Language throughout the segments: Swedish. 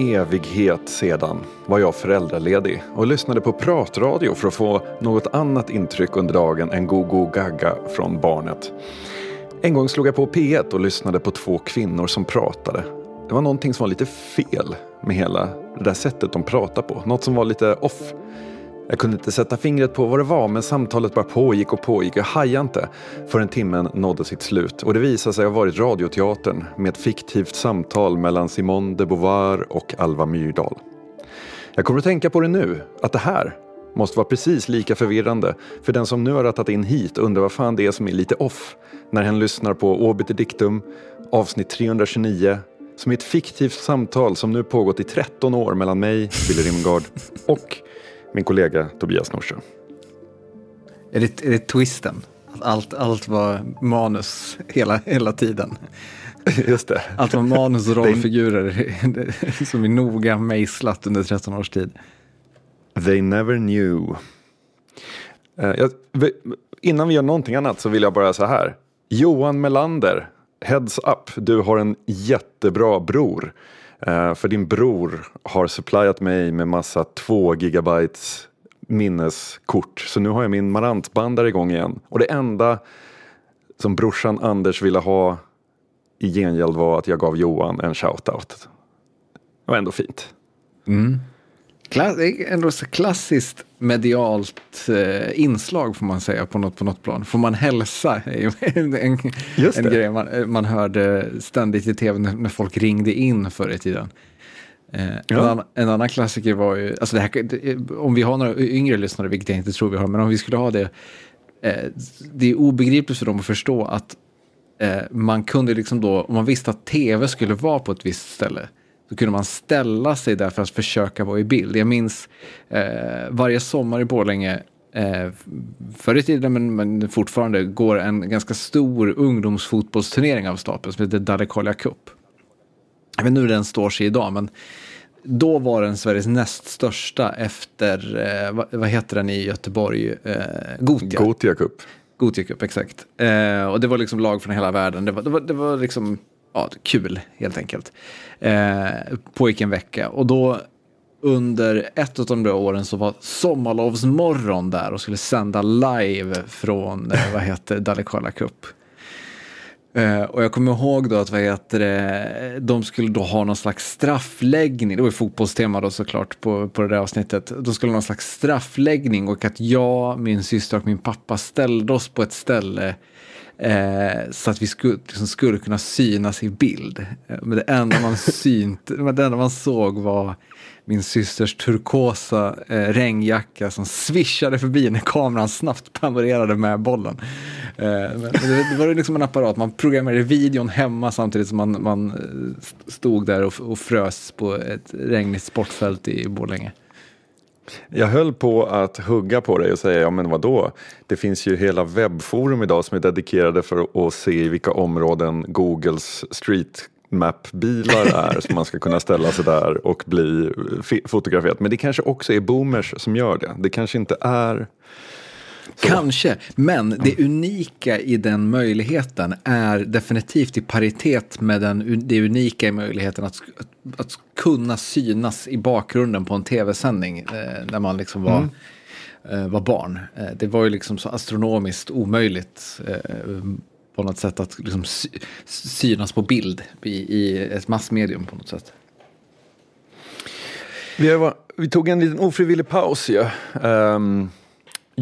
evighet sedan var jag föräldraledig och lyssnade på pratradio för att få något annat intryck under dagen än Gogo gaga från barnet. En gång slog jag på P1 och lyssnade på två kvinnor som pratade. Det var någonting som var lite fel med hela det där sättet de pratade på. Något som var lite off. Jag kunde inte sätta fingret på vad det var men samtalet bara pågick och pågick. Jag hajade inte förrän timmen nådde sitt slut. Och det visade sig ha varit Radioteatern med ett fiktivt samtal mellan Simone de Beauvoir och Alva Myrdal. Jag kommer att tänka på det nu, att det här måste vara precis lika förvirrande för den som nu har rattat in hit undrar vad fan det är som är lite off när hen lyssnar på Obiter Dictum avsnitt 329 som är ett fiktivt samtal som nu pågått i 13 år mellan mig, Billy Rimgard och min kollega Tobias Norsjö. Är det, är det twisten? Att allt, allt var manus hela, hela tiden? Just det. Allt var manus och rollfigurer som är noga mejslat under 13 års tid. They never knew. Uh, jag, innan vi gör någonting annat så vill jag bara så här. Johan Melander, heads up, du har en jättebra bror. Uh, för din bror har supplyat mig med massa 2 gigabytes minneskort. Så nu har jag min Marantbandare igång igen. Och det enda som brorsan Anders ville ha i gengäld var att jag gav Johan en shoutout. Det var ändå fint. Mm. Klass, ändå så klassiskt medialt eh, inslag får man säga på något, på något plan. Får man hälsa? en, en, en grej man, man hörde ständigt i tv när, när folk ringde in förr i tiden. Eh, ja. en, annan, en, annan, klassiker var ju, alltså det här, det, om vi har några yngre lyssnare, vilket jag inte tror vi har, men om vi skulle ha det, eh, det är obegripligt för dem att förstå att eh, man kunde liksom då, om man visste att tv skulle vara på ett visst ställe, så kunde man ställa sig där för att försöka vara i bild. Jag minns eh, varje sommar i Borlänge eh, förr i tiden, men, men, fortfarande, går en ganska stor ungdomsfotbollsturnering av stapeln som heter Dalekolia Cup. Jag vet inte hur den står sig idag, men då var den Sveriges näst största efter, eh, vad, vad, heter den i Göteborg, eh, Gotia. Gotia Cup. Gotia Cup, exakt. Eh, och det var liksom lag från hela världen. Det var, det var, det var liksom ja, kul helt enkelt. Eh, pågick en vecka och då under ett av de där åren så var Sommarlovsmorgon där och skulle sända live från, eh, vad heter Dalekola Cup. Uh, och jag kommer ihåg då att vad heter det, de skulle då ha någon slags straffläggning, det var ju fotbollstema då såklart på, på det där avsnittet. De skulle ha någon slags straffläggning och att jag, min syster och min pappa ställde oss på ett ställe Eh, så att vi skulle, liksom, skulle kunna synas i bild. Eh, men det enda man synt, men det enda man såg var min systers turkosa eh, regnjacka som swishade förbi när kameran snabbt panorerade med bollen. Eh, men det, det, var liksom en apparat, man programmerade videon hemma samtidigt som man, man eh, stod där och, och frös på ett regnigt sportfält i Borlänge. Jag höll på att hugga på dig och säga, ja men vadå? Det finns ju hela webbforum idag som är dedikerade för att se i vilka områden Googles street map-bilar är som man ska kunna ställa sig där och bli fotograferad. Men det kanske också är boomers som gör det. Det kanske inte är så. Kanske, men det unika i den möjligheten är definitivt i paritet med den, det unika i möjligheten att, att kunna synas i bakgrunden på en tv-sändning eh, när man liksom var, mm. eh, var barn. Eh, det var ju liksom så astronomiskt omöjligt eh, på något sätt att liksom sy synas på bild i, i ett massmedium på något sätt. Vi, var, vi tog en liten ofrivillig paus ju. Ja. Um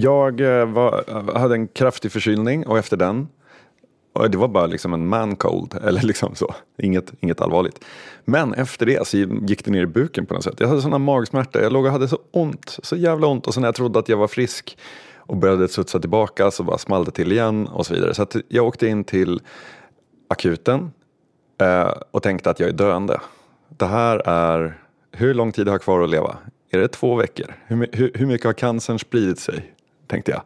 jag eh, var, hade en kraftig förkylning och efter den, och det var bara liksom en man cold, eller liksom så, inget, inget allvarligt. Men efter det så gick det ner i buken på något sätt. Jag hade sådana magsmärtor, jag låg och hade så ont, så jävla ont. Och sen när jag trodde att jag var frisk och började studsa tillbaka så bara small det till igen och så vidare. Så att jag åkte in till akuten eh, och tänkte att jag är döende. Det här är, hur lång tid har jag kvar att leva? Är det två veckor? Hur, hur, hur mycket har cancern spridit sig? Tänkte jag.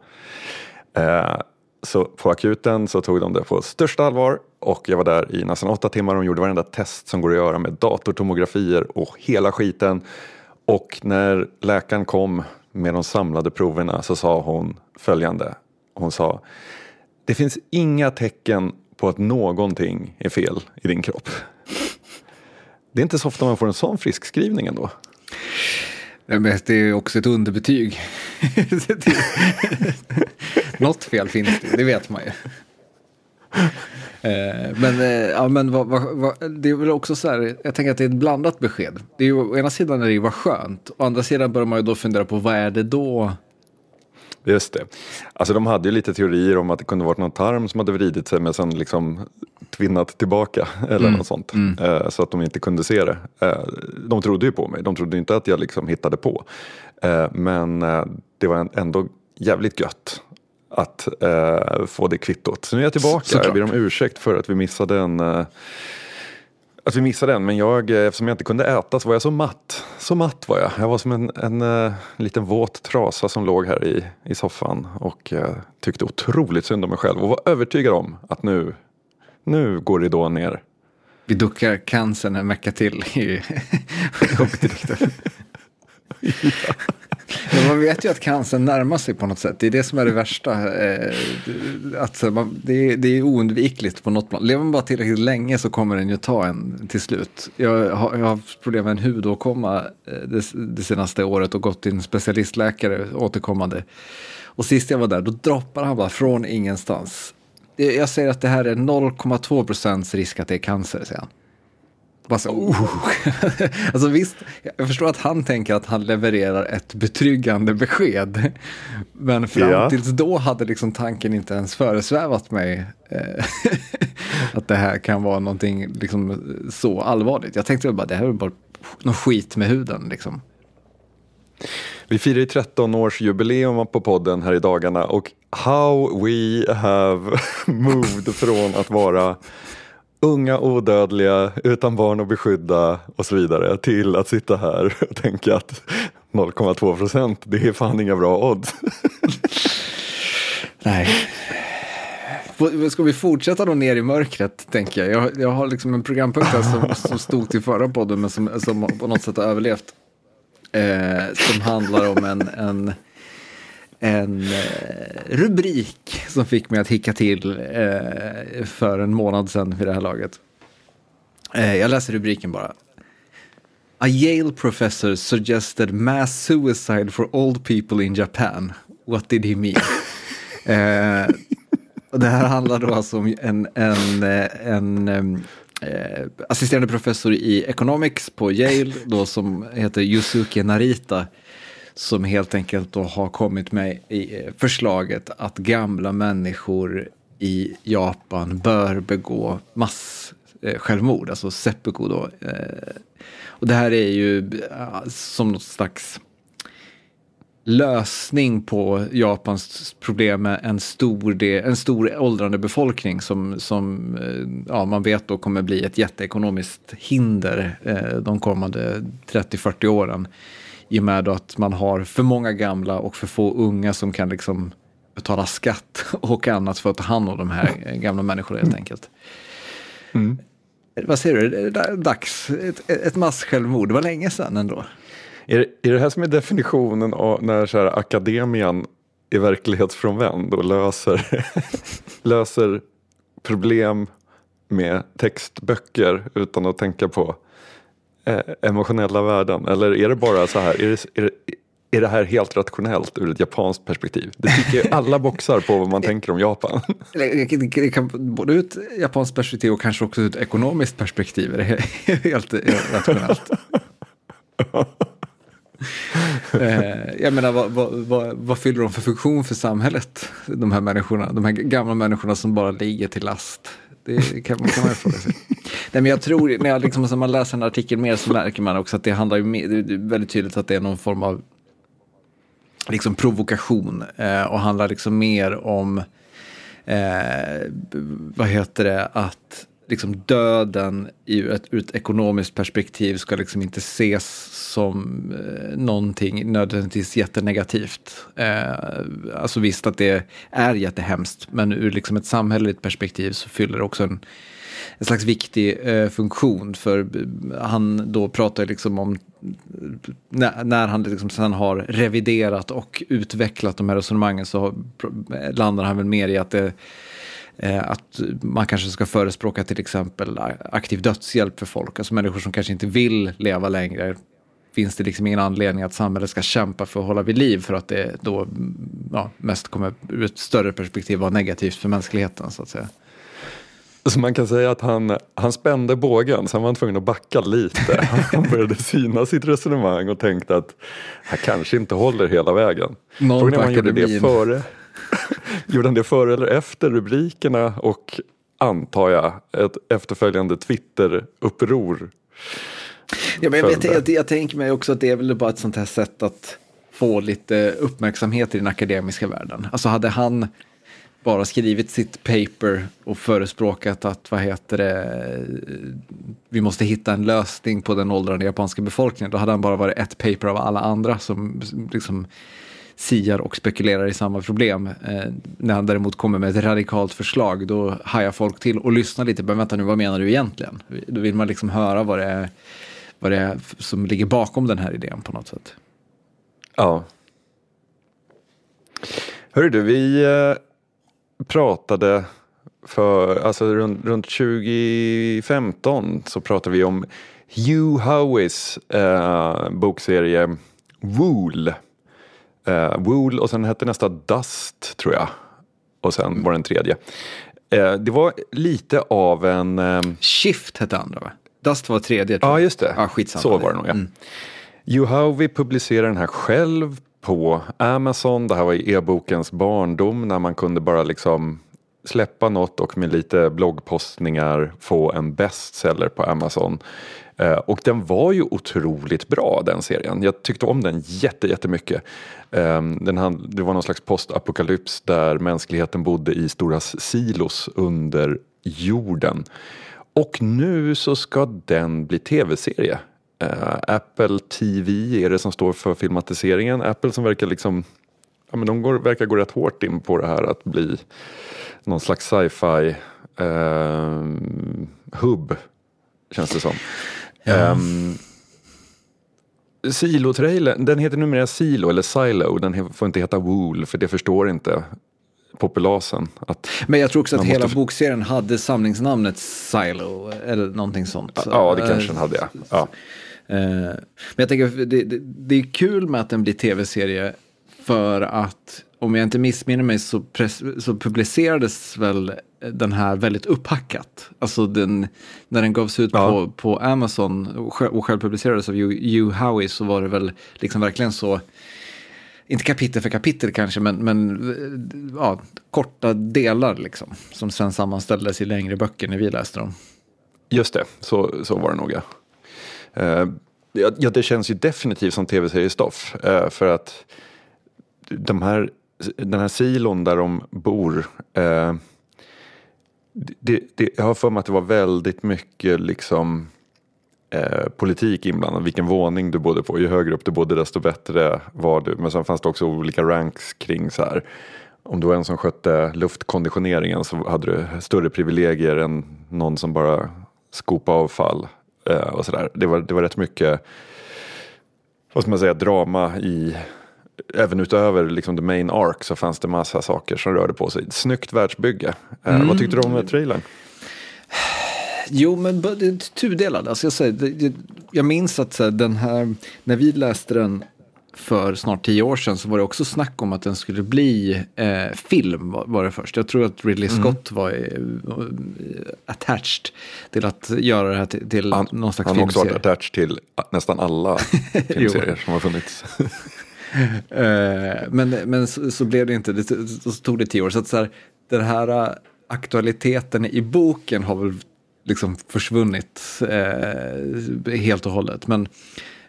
Eh, så på akuten så tog de det på största allvar och jag var där i nästan åtta timmar och gjorde varenda test som går att göra med datortomografier och hela skiten. Och när läkaren kom med de samlade proverna så sa hon följande. Hon sa Det finns inga tecken på att någonting är fel i din kropp. Det är inte så ofta man får en sån friskskrivning ändå. Men det är också ett underbetyg. Något fel finns det, det vet man ju. Eh, men, eh, ja, men vad, vad, vad, det är väl också så här, jag tänker att det är ett blandat besked. Det är ju, å ena sidan är det ju vad skönt, å andra sidan börjar man ju då fundera på vad är det då Just det. Alltså de hade ju lite teorier om att det kunde varit någon tarm som hade vridit sig men sen liksom tvinnat tillbaka eller mm. något sånt. Mm. Eh, så att de inte kunde se det. Eh, de trodde ju på mig, de trodde inte att jag liksom hittade på. Eh, men det var ändå jävligt gött att få det kvittot. Så nu är jag tillbaka, Såklart. jag ber om ursäkt för att vi missade en att vi missade den, men jag, eh, eftersom jag inte kunde äta så var jag så matt. Så matt var jag. Jag var som en, en, en eh, liten våt trasa som låg här i, i soffan och uh, tyckte otroligt synd om mig själv och var övertygad om att nu, nu går ridån ner. Vi duckar cancern en vecka till i ja. Men man vet ju att cancern närmar sig på något sätt. Det är det som är det värsta. Eh, att man, det, är, det är oundvikligt på något plan. Lever man bara tillräckligt länge så kommer den ju ta en till slut. Jag har, jag har haft problem med en hudåkomma eh, det, det senaste året och gått till en specialistläkare återkommande. Och sist jag var där, då droppar han bara från ingenstans. Jag säger att det här är 0,2 procents risk att det är cancer, säger han. Bara så, oh. alltså visst, jag förstår att han tänker att han levererar ett betryggande besked. Men fram ja. tills då hade liksom tanken inte ens föresvävat mig eh, att det här kan vara någonting liksom så allvarligt. Jag tänkte bara, det här är bara något skit med huden liksom. Vi firar ju 13-årsjubileum på podden här i dagarna och how we have moved från att vara unga odödliga, utan barn att beskydda och så vidare till att sitta här och tänka att 0,2 procent, det är fan inga bra odds. Nej. Ska vi fortsätta då ner i mörkret, tänker jag. Jag, jag har liksom en programpunkt här som, som stod till förra podden, men som, som på något sätt har överlevt. Eh, som handlar om en, en en eh, rubrik som fick mig att hicka till eh, för en månad sedan vid det här laget. Eh, jag läser rubriken bara. A Yale professor suggested mass suicide for old people in Japan. What did he mean? eh, och det här handlar då alltså om en, en, en, en eh, assisterande professor i economics på Yale då som heter Yusuke Narita som helt enkelt då har kommit med i eh, förslaget att gamla människor i Japan bör begå mass eh, självmord, alltså seppuku då. Eh. Och det här är ju som något slags lösning på Japans problem med en stor, del, en stor åldrande befolkning som, som ja, man vet då kommer bli ett jätteekonomiskt hinder de kommande 30-40 åren. I och med att man har för många gamla och för få unga som kan liksom betala skatt och annat för att ta hand om de här gamla människorna helt enkelt. Mm. Vad säger du, dags, ett, ett masssjälvmord, det var länge sedan ändå. Är det, är det här som är definitionen av när så här, akademian är verklighetsfrånvänd och löser, löser problem med textböcker utan att tänka på emotionella värden? Eller är det bara så här, är det, är, det, är det här helt rationellt ur ett japanskt perspektiv? Det tycker alla boxar på vad man tänker om Japan. Det kan både ur ett japanskt perspektiv och kanske också ur ett ekonomiskt perspektiv är det helt rationellt. eh, jag menar, vad, vad, vad, vad, fyller de för funktion för samhället? De här människorna, de här gamla människorna som bara ligger till last. Det kan, kan man ju fråga sig. Nej, men jag tror, när, jag liksom, när man läser en artikel mer så märker man också att det handlar ju det är väldigt tydligt att det är någon form av liksom provokation eh, och handlar liksom mer om, eh, vad heter det, att liksom döden ur ett, ur ett ekonomiskt perspektiv ska liksom inte ses som eh, någonting nödvändigtvis jättenegativt. Eh, alltså visst att det är jättehemskt, men ur liksom ett samhälleligt perspektiv så fyller det också en, en slags viktig eh, funktion. För eh, han då pratar liksom om eh, när, när han liksom sen har reviderat och utvecklat de här resonemangen så landar han väl mer i att det eh, att man kanske ska förespråka till exempel aktiv dödshjälp för folk, alltså människor som kanske inte vill leva längre. Finns det liksom ingen anledning att samhället ska kämpa för att hålla vid liv för att det då ja, mest kommer ur ett större perspektiv vara negativt för mänskligheten så att säga. Så man kan säga att han, han spände bågen han var tvungen att backa lite. Han började syna sitt resonemang och tänkte att han kanske inte håller hela vägen. Någon Frågan är om han gjorde det före. gjorde han det före eller efter rubrikerna och antar jag ett efterföljande Twitter-uppror. Ja, men jag, vet, jag, jag tänker mig också att det är väl bara ett sånt här sätt att få lite uppmärksamhet i den akademiska världen. Alltså hade han bara skrivit sitt paper och förespråkat att, vad heter det, vi måste hitta en lösning på den åldrande japanska befolkningen, då hade han bara varit ett paper av alla andra som liksom siar och spekulerar i samma problem. Eh, när han däremot kommer med ett radikalt förslag, då hajar folk till och lyssnar lite. Men vänta nu, vad menar du egentligen? Då vill man liksom höra vad det är, vad det är som ligger bakom den här idén på något sätt. Ja. Hörru du, vi eh, pratade för, alltså runt, runt 2015 så pratade vi om Hugh Howies eh, bokserie Wool. Eh, Wool och sen hette nästa Dust tror jag. Och sen var den tredje. Eh, det var lite av en... Eh, Shift hette andra va? Dust var tredje. tror ja, jag. just det. Ja, skitsamma. Så var det nog ja. Mm. Howey publicerade den här själv på Amazon. Det här var i e-bokens barndom när man kunde bara liksom släppa något och med lite bloggpostningar få en bestseller på Amazon. Eh, och den var ju otroligt bra den serien. Jag tyckte om den jätte, jättemycket. Ehm, den hand, det var någon slags postapokalyps där mänskligheten bodde i stora silos under jorden. Och nu så ska den bli tv-serie. Eh, Apple TV är det som står för filmatiseringen. Apple som verkar liksom Ja, men de går, verkar gå rätt hårt in på det här att bli någon slags sci-fi eh, hubb, känns det som. Um, Silo-trailern, den heter numera Silo eller Silo, den får inte heta Wool för det förstår inte populasen. Att, Men jag tror också att hela bokserien hade samlingsnamnet Silo eller någonting sånt. ja, det Eh, kanske den hade ja. ja. Eh, Men jag tänker, det, det, det är kul med att den blir tv-serie för att om jag inte missminner mig så, press, så publicerades väl den här väldigt upphackat. Alltså den, när den gavs ut Ja. på, på Amazon och själv, och själv publicerades av Hugh Howey så var det väl liksom verkligen så, inte kapitel för kapitel kanske, men, men ja, korta delar liksom. Som sen sammanställdes i längre böcker när vi läste dem. Just det, så, så var det nog ja. Eh, ja, ja, det känns ju definitivt som tv-seriestoff. eh, för att de här, den här silon där de bor. eh, det, det, jag har för mig att det var väldigt mycket liksom eh, politik inblandad. Vilken våning du bodde på. Ju högre upp du bodde desto bättre var du. Men sen fanns det också olika ranks kring så här. Om du var en som skötte luftkonditioneringen så hade du större privilegier än någon som bara skopade avfall. Eh, och så där. Det, var, det var rätt mycket vad ska man säga, drama i Även utöver liksom the main arc så fanns det massa saker som rörde på sig. Snyggt världsbygge. Eh, Vad tyckte du om trailern? Jo, men b- det är tudelad. Alltså jag, säger, jag minns att så här, den här, när vi läste den för snart tio år sedan så var det också snack om att den skulle bli eh, film var, var det först. Jag tror att Ridley Scott var eh, attached till att göra det här till, till Han, någon slags han har också filmserie. varit attached till nästan alla filmserier som har funnits. Eh, men men så, så blev det inte, det, så tog det tio år. Så att så här, den här eh, aktualiteten i boken har väl liksom försvunnit eh, helt och hållet. Men,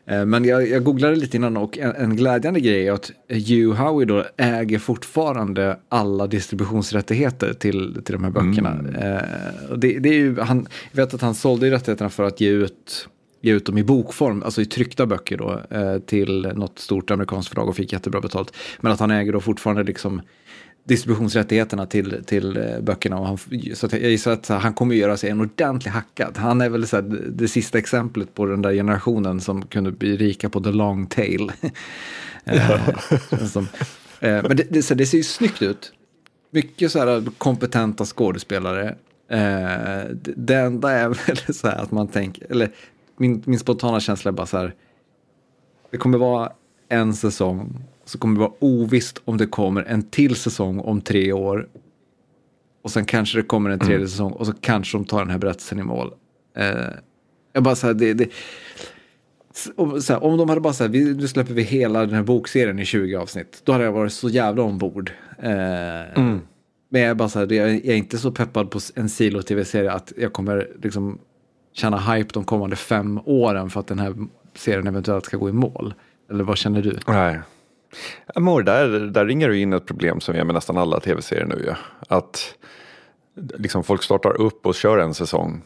eh, men jag, jag googlade lite innan och en, en glädjande grej är att Hugh Howey då äger fortfarande alla distributionsrättigheter till, till de här böckerna. Eh, och det, det är ju, han, jag vet att han sålde rättigheterna för att ge ut ge ut dem i bokform, alltså i tryckta böcker då, eh, till något stort amerikanskt förlag och fick jättebra betalt. Men att han äger då fortfarande liksom distributionsrättigheterna till, till eh, böckerna. Och han, så att jag gissar att han kommer göra sig en ordentlig hackad. Han är väl så här, det, sista exemplet på den där generationen som kunde bli rika på the long tail. Eh, som, eh, men det, det, så det ser ju snyggt ut. mycket så här kompetenta skådespelare. Eh, det enda är väl så här att man tänker, eller min, min spontana känsla är bara så här. Det kommer vara en säsong, så kommer det vara ovisst om det kommer en till säsong om tre år. Och sen kanske det kommer en tredje säsong och så kanske de tar den här berättelsen i mål. Eh, jag bara så här, det, det, och så här, om de hade bara sagt, nu släpper vi hela den här bokserien i 20 avsnitt, då hade jag varit så jävla ombord. Eh, Men jag är bara så här, jag är inte så peppad på en silo-tv-serie att jag kommer liksom tjäna hype de kommande fem åren för att den här serien eventuellt ska gå i mål. Eller vad känner du? Nej. Amor, där, där ringer du in ett problem som är med nästan alla tv-serier nu. Ja. Att liksom folk startar upp och kör en säsong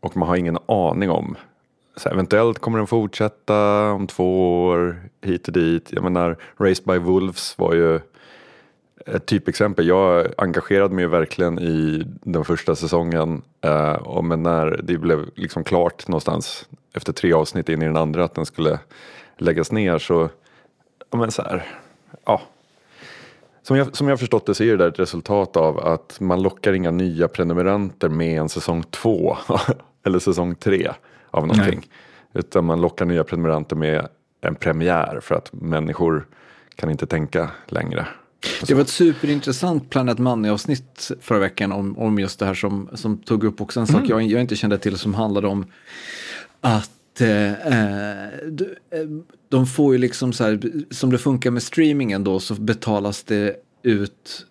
och man har ingen aning om. Så eventuellt kommer den fortsätta om två år hit och dit. Jag menar, Raised by Wolves var ju ett typexempel. Jag engagerade mig verkligen i den första säsongen. Eh, och men när det blev liksom klart någonstans efter tre avsnitt in i den andra att den skulle läggas ner så ja, men så här, ja. Som jag, som jag förstått det så är det där ett resultat av att man lockar inga nya prenumeranter med en säsong två eller säsong tre av någonting. Utan man lockar nya prenumeranter med en premiär för att människor kan inte tänka längre. Det var ett superintressant Planet Money-avsnitt förra veckan om, om just det här som, som tog upp också en sak jag, jag inte kände till som handlade om att eh, eh, de, eh, de får ju liksom så här, som det funkar med streamingen då så betalas det ut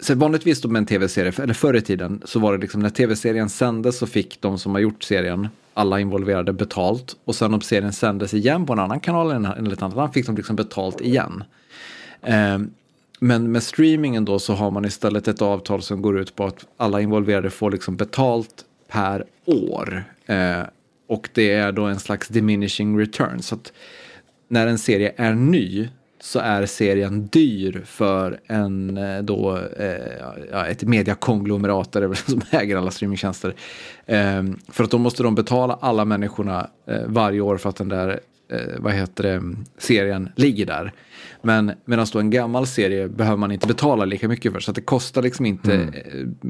så vanligtvis då med en tv-serie, eller förr i tiden, så var det liksom när tv-serien sändes så fick de som har gjort serien, alla involverade, betalt. Och sen om serien sändes igen på en annan kanal eller ett annat land fick de liksom betalt igen. Ehm, men med streamingen då så har man istället ett avtal som går ut på att alla involverade får liksom betalt per år. Ehm, och det är då en slags diminishing return. Så att när en serie är ny så är serien dyr för en eh, då, eh, ett mediakonglomerat som äger alla streamingtjänster. Eh, för att då måste de betala alla människorna eh, varje år för att den där eh, vad heter det, serien ligger där. Men medan då en gammal serie behöver man inte betala lika mycket för. Så att det kostar liksom inte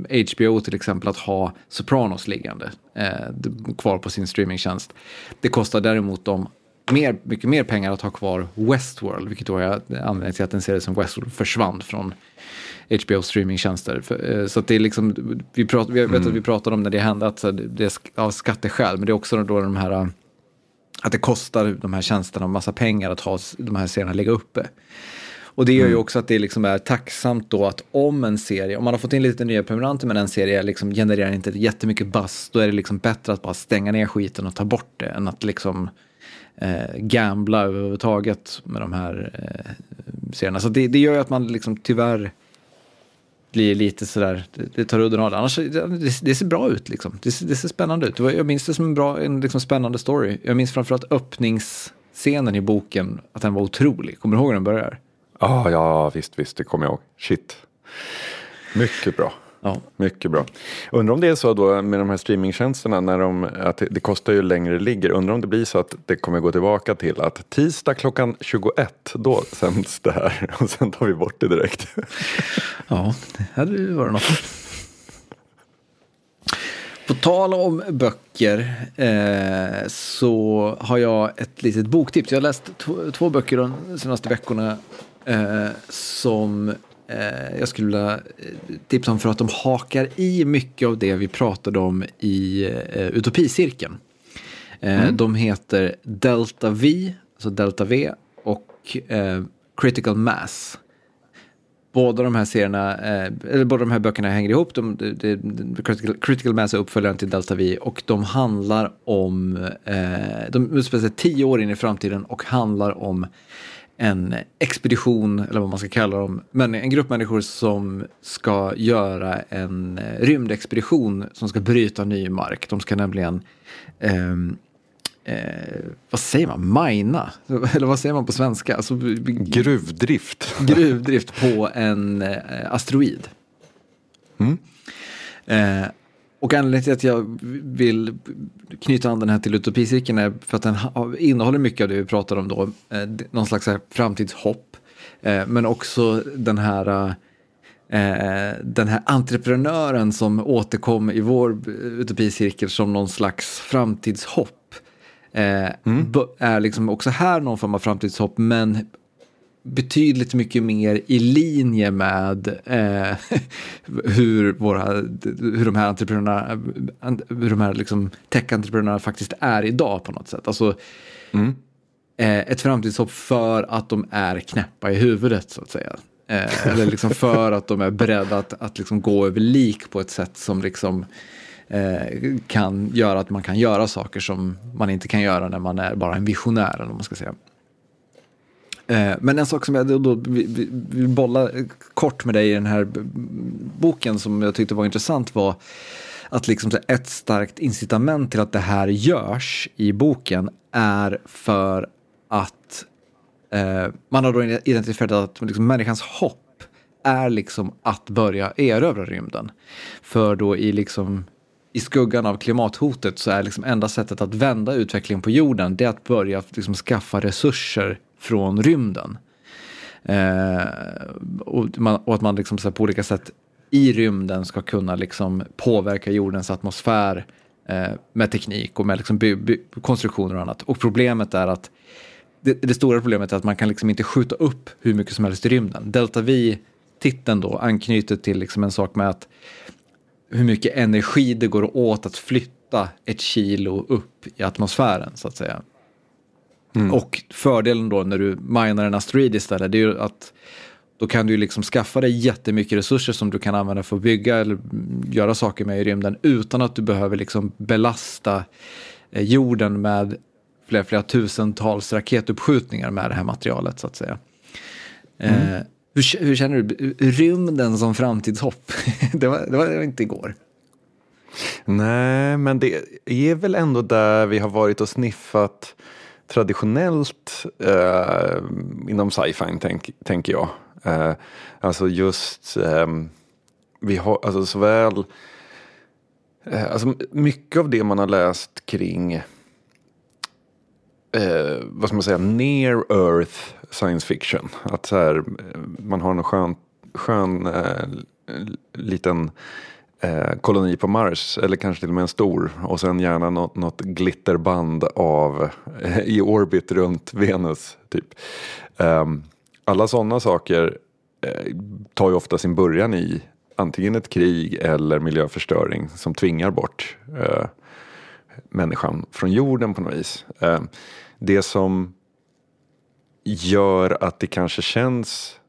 eh, HBO till exempel att ha Sopranos liggande eh, kvar på sin streamingtjänst. Det kostar däremot dem mer, mycket mer pengar att ha kvar Westworld, vilket då är anledningen till att en serie som Westworld försvann från HBO streamingtjänster. Eh, Så det är liksom, vi, prat, vi vet att vi pratade om när det hände att det är av skatteskäl, men det är också då de här eh, att det kostar de här tjänsterna massa pengar att ha de här serierna ligga uppe. Och det gör ju också att det liksom är tacksamt då att om en serie, om man har fått in lite nya prenumeranter men en serie liksom genererar inte jättemycket buzz, då är det liksom bättre att bara stänga ner skiten och ta bort det än att liksom eh, gambla överhuvudtaget med de här eh, serierna. Så det, det gör ju att man liksom tyvärr blir lite sådär, det, tar udden av det. Annars, det, det ser bra ut liksom. Det, ser- det ser spännande ut. Jag minns det som en bra, en liksom spännande story. Jag minns framförallt öppningsscenen i boken, att den var otrolig. Kommer du ihåg hur den börjar? Oh, ja, visst, visst, det kommer jag ihåg. Shit. Mycket bra. Ja. Mycket bra. Undrar om det är så då med de här streamingtjänsterna när de, att det, kostar ju längre det ligger. Undrar om det blir så att det kommer gå tillbaka till att tisdag klockan 21 då sänds det här och sen tar vi bort det direkt. Ja, det hade ju varit något. På tal om böcker eh, så har jag ett litet boktips. Jag har läst två, böcker de senaste veckorna eh, som jag skulle vilja eh, tipsa om för att de hakar i mycket av det vi pratade om i eh, Utopicirkeln. Eh, De heter Delta V, alltså Delta V och eh, Critical Mass båda de här serierna, eh, eller båda de här böckerna hänger ihop. De, de, de, Critical, Critical Mass är uppföljaren till Delta V och de handlar om, eh, de utspelar sig tio år in i framtiden och handlar om en expedition, eller vad man ska kalla dem, men en grupp människor som ska göra en eh, rymdexpedition som ska bryta ny mark. De ska nämligen ehm, Eh, vad säger man? Mina? Eller vad säger man på svenska? Alltså, Gruvdrift. gruvdrift på en eh, asteroid. Eh, och anledningen till att jag vill knyta an den här till utopicirkeln är för att den innehåller mycket av det vi pratade om då. Eh, någon slags framtidshopp. Eh, men också den här eh, den här entreprenören som återkom i vår utopicirkel som någon slags framtidshopp. Mm. Är liksom också här någon form av framtidshopp men betydligt mycket mer i linje med eh, hur, våra, hur de här entreprenörerna, hur de här liksom tech-entreprenörerna faktiskt är idag på något sätt. Alltså, mm. eh, ett framtidshopp för att de är knäppa i huvudet så att säga. Eh, eller liksom för att de är beredda att, att liksom gå över lik på ett sätt som liksom eh, kan göra att man kan göra saker som man inte kan göra när man är bara en visionär. Eller man ska säga. Eh, men en sak som jag då vill bolla kort med dig i den här boken som jag tyckte var intressant var att liksom ett starkt incitament till att det här görs i boken är för att eh, man har då identifierat att liksom människans hopp är liksom att börja erövra rymden. För då i liksom i skuggan av klimathotet så är liksom enda sättet att vända utvecklingen på jorden det är att börja liksom skaffa resurser från rymden. Eh, och, man, och, att man liksom så på olika sätt i rymden ska kunna liksom påverka jordens atmosfär eh, med teknik och med liksom by, by, konstruktioner och annat. Och problemet är att det, det, stora problemet är att man kan liksom inte skjuta upp hur mycket som helst i rymden. Delta V-titeln då anknyter till liksom en sak med att hur mycket energi det går åt att flytta ett kilo upp i atmosfären så att säga. Mm. Och fördelen då när du minar en asteroid istället, det är ju att då kan du liksom skaffa dig jättemycket resurser som du kan använda för att bygga eller göra saker med i rymden utan att du behöver liksom belasta eh, jorden med flera, flera tusentals raketuppskjutningar med det här materialet så att säga. Mm. Eh, hur, hur, känner du rymden som framtidshopp? det, var, det var inte igår. Nej, men det är väl ändå där vi har varit och sniffat traditionellt eh, inom sci-fi, tänker jag. Eh, alltså just, eh, vi har alltså såväl, eh, alltså mycket av det man har läst kring, eh, vad ska man säga, near earth science fiction. Att så här, eh, man har en skön, skön eh, liten eh, koloni på Mars eller kanske till och med en stor och sen gärna något, något glitterband av eh, i orbit runt Venus. typ. Eh, alla sådana saker eh, tar ju ofta sin början i antingen ett krig eller miljöförstöring som tvingar bort eh, människan från jorden på något vis. Ehm, det som gör att det kanske känns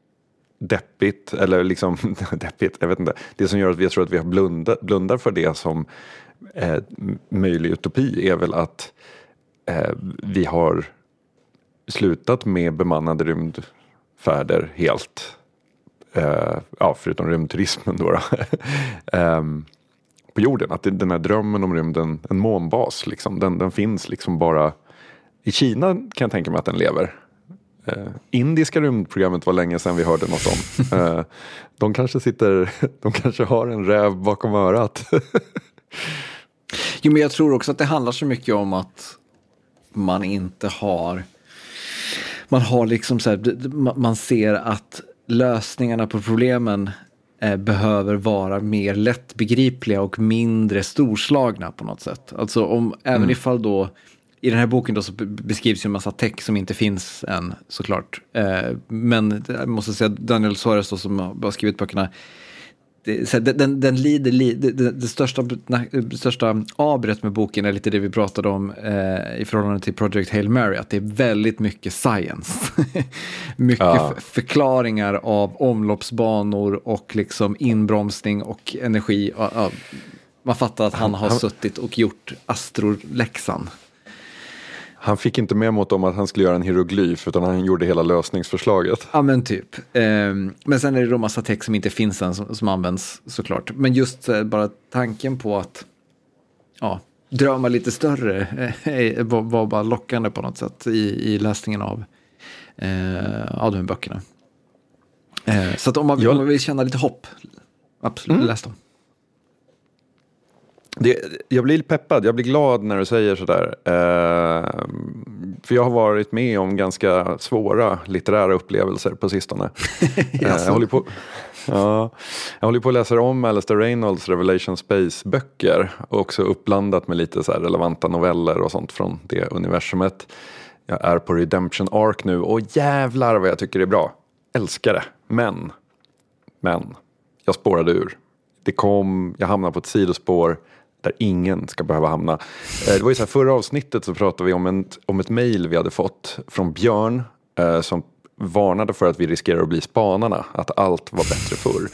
deppigt, eller liksom deppigt, jag vet inte. Det som gör att vi tror att vi har blundar för det som eh, möjlig utopi är väl att eh, vi har slutat med bemannade rymdfärder helt. Eh, ja, förutom rymdturismen då. då. Ehm, på jorden, att den här drömmen om rymden, en månbas, liksom, den, den finns liksom bara i Kina kan jag tänka mig att den lever. Eh, indiska rymdprogrammet var länge sedan vi hörde något om. Eh, de kanske sitter, de kanske har en räv bakom örat. jo men jag tror också att det handlar så mycket om att man inte har, man har liksom så här, man ser att lösningarna på problemen eh, behöver vara mer lättbegripliga och mindre storslagna på något sätt. Alltså om, mm. även ifall då i den här boken då så beskrivs ju en massa tech som inte finns än såklart. Eh, men jag måste säga Daniel Suarez då, som har skrivit böckerna, det, den, den, lider, det, det, största, det största avbrott med boken är lite det vi pratade om eh, i förhållande till Project Hail Mary, att det är väldigt mycket science. mycket ja. förklaringar av omloppsbanor och liksom inbromsning och energi. Och, och, man fattar att han har suttit och gjort astroläxan. Han fick inte med mot om att han skulle göra en hieroglyf utan han gjorde hela lösningsförslaget. Ja men typ. Ehm, men sen är det då massa text som inte finns än som, som används såklart. Men just eh, bara tanken på att ja, drömma lite större eh, var, var, bara lockande på något sätt i, i läsningen av, eh, av de här böckerna. Eh, så att om man, om man vill känna lite hopp, absolut, mm. läs dem. Det, jag blir peppad, jag blir glad när du säger sådär. Eh, för jag har varit med om ganska svåra litterära upplevelser på sistone. eh, jag, håller på, ja, jag håller på att läsa om Alastair Reynolds Revelation Space-böcker. Också uppblandat med lite så relevanta noveller och sånt från det universumet. Jag är på Redemption Arc nu och jävlar vad jag tycker det är bra. Älskar det. Men, men, jag spårade ur. Det kom, jag hamnade på ett sidospår där ingen ska behöva hamna. Eh, det var ju så här, förra avsnittet så pratade vi om, en, om ett mail vi hade fått från Björn eh, som varnade för att vi riskerar att bli spanarna, att allt var bättre förr.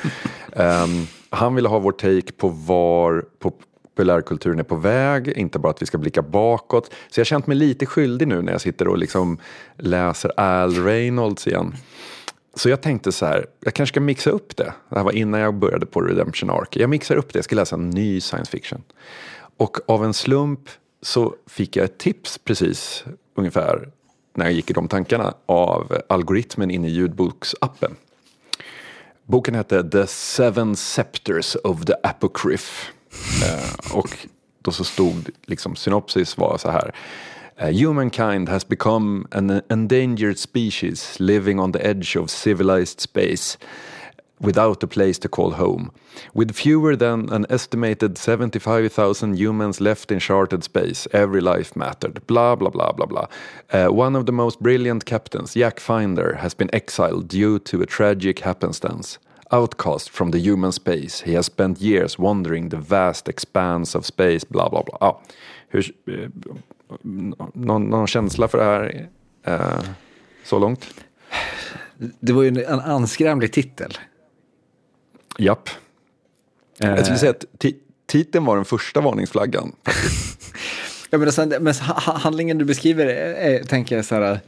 um, han ville ha vår take på var populärkulturen är på väg, inte bara att vi ska blicka bakåt. Så jag har känt mig lite skyldig nu när jag sitter och liksom läser Al Reynolds igen. Så jag tänkte så här, jag kanske ska mixa upp det. Det här var innan jag började på Redemption Arc. Jag mixar upp det, jag ska läsa en ny science fiction. Och av en slump så fick jag ett tips precis ungefär när jag gick i de tankarna av algoritmen inne i ljudboksappen. Boken hette The Seven Scepters of the Apocryph. Eh, och då så stod liksom synopsis var så här. Uh, humankind has become an endangered species living on the edge of civilized space without a place to call home. With fewer than an estimated 75,000 humans left in charted space, every life mattered. Blah, blah, blah, blah, blah. Uh, one of the most brilliant captains, Jack Finder, has been exiled due to a tragic happenstance. Outcast from the human space, he has spent years wandering the vast expanse of space, blah, blah, blah. Ah, eh, någon, någon känsla för det här eh, så långt? Det var ju en anskrämlig titel. Japp. Eh. Jag skulle säga att titeln var den första varningsflaggan. ja, men, sen, men handlingen du beskriver är, tänker jag så här,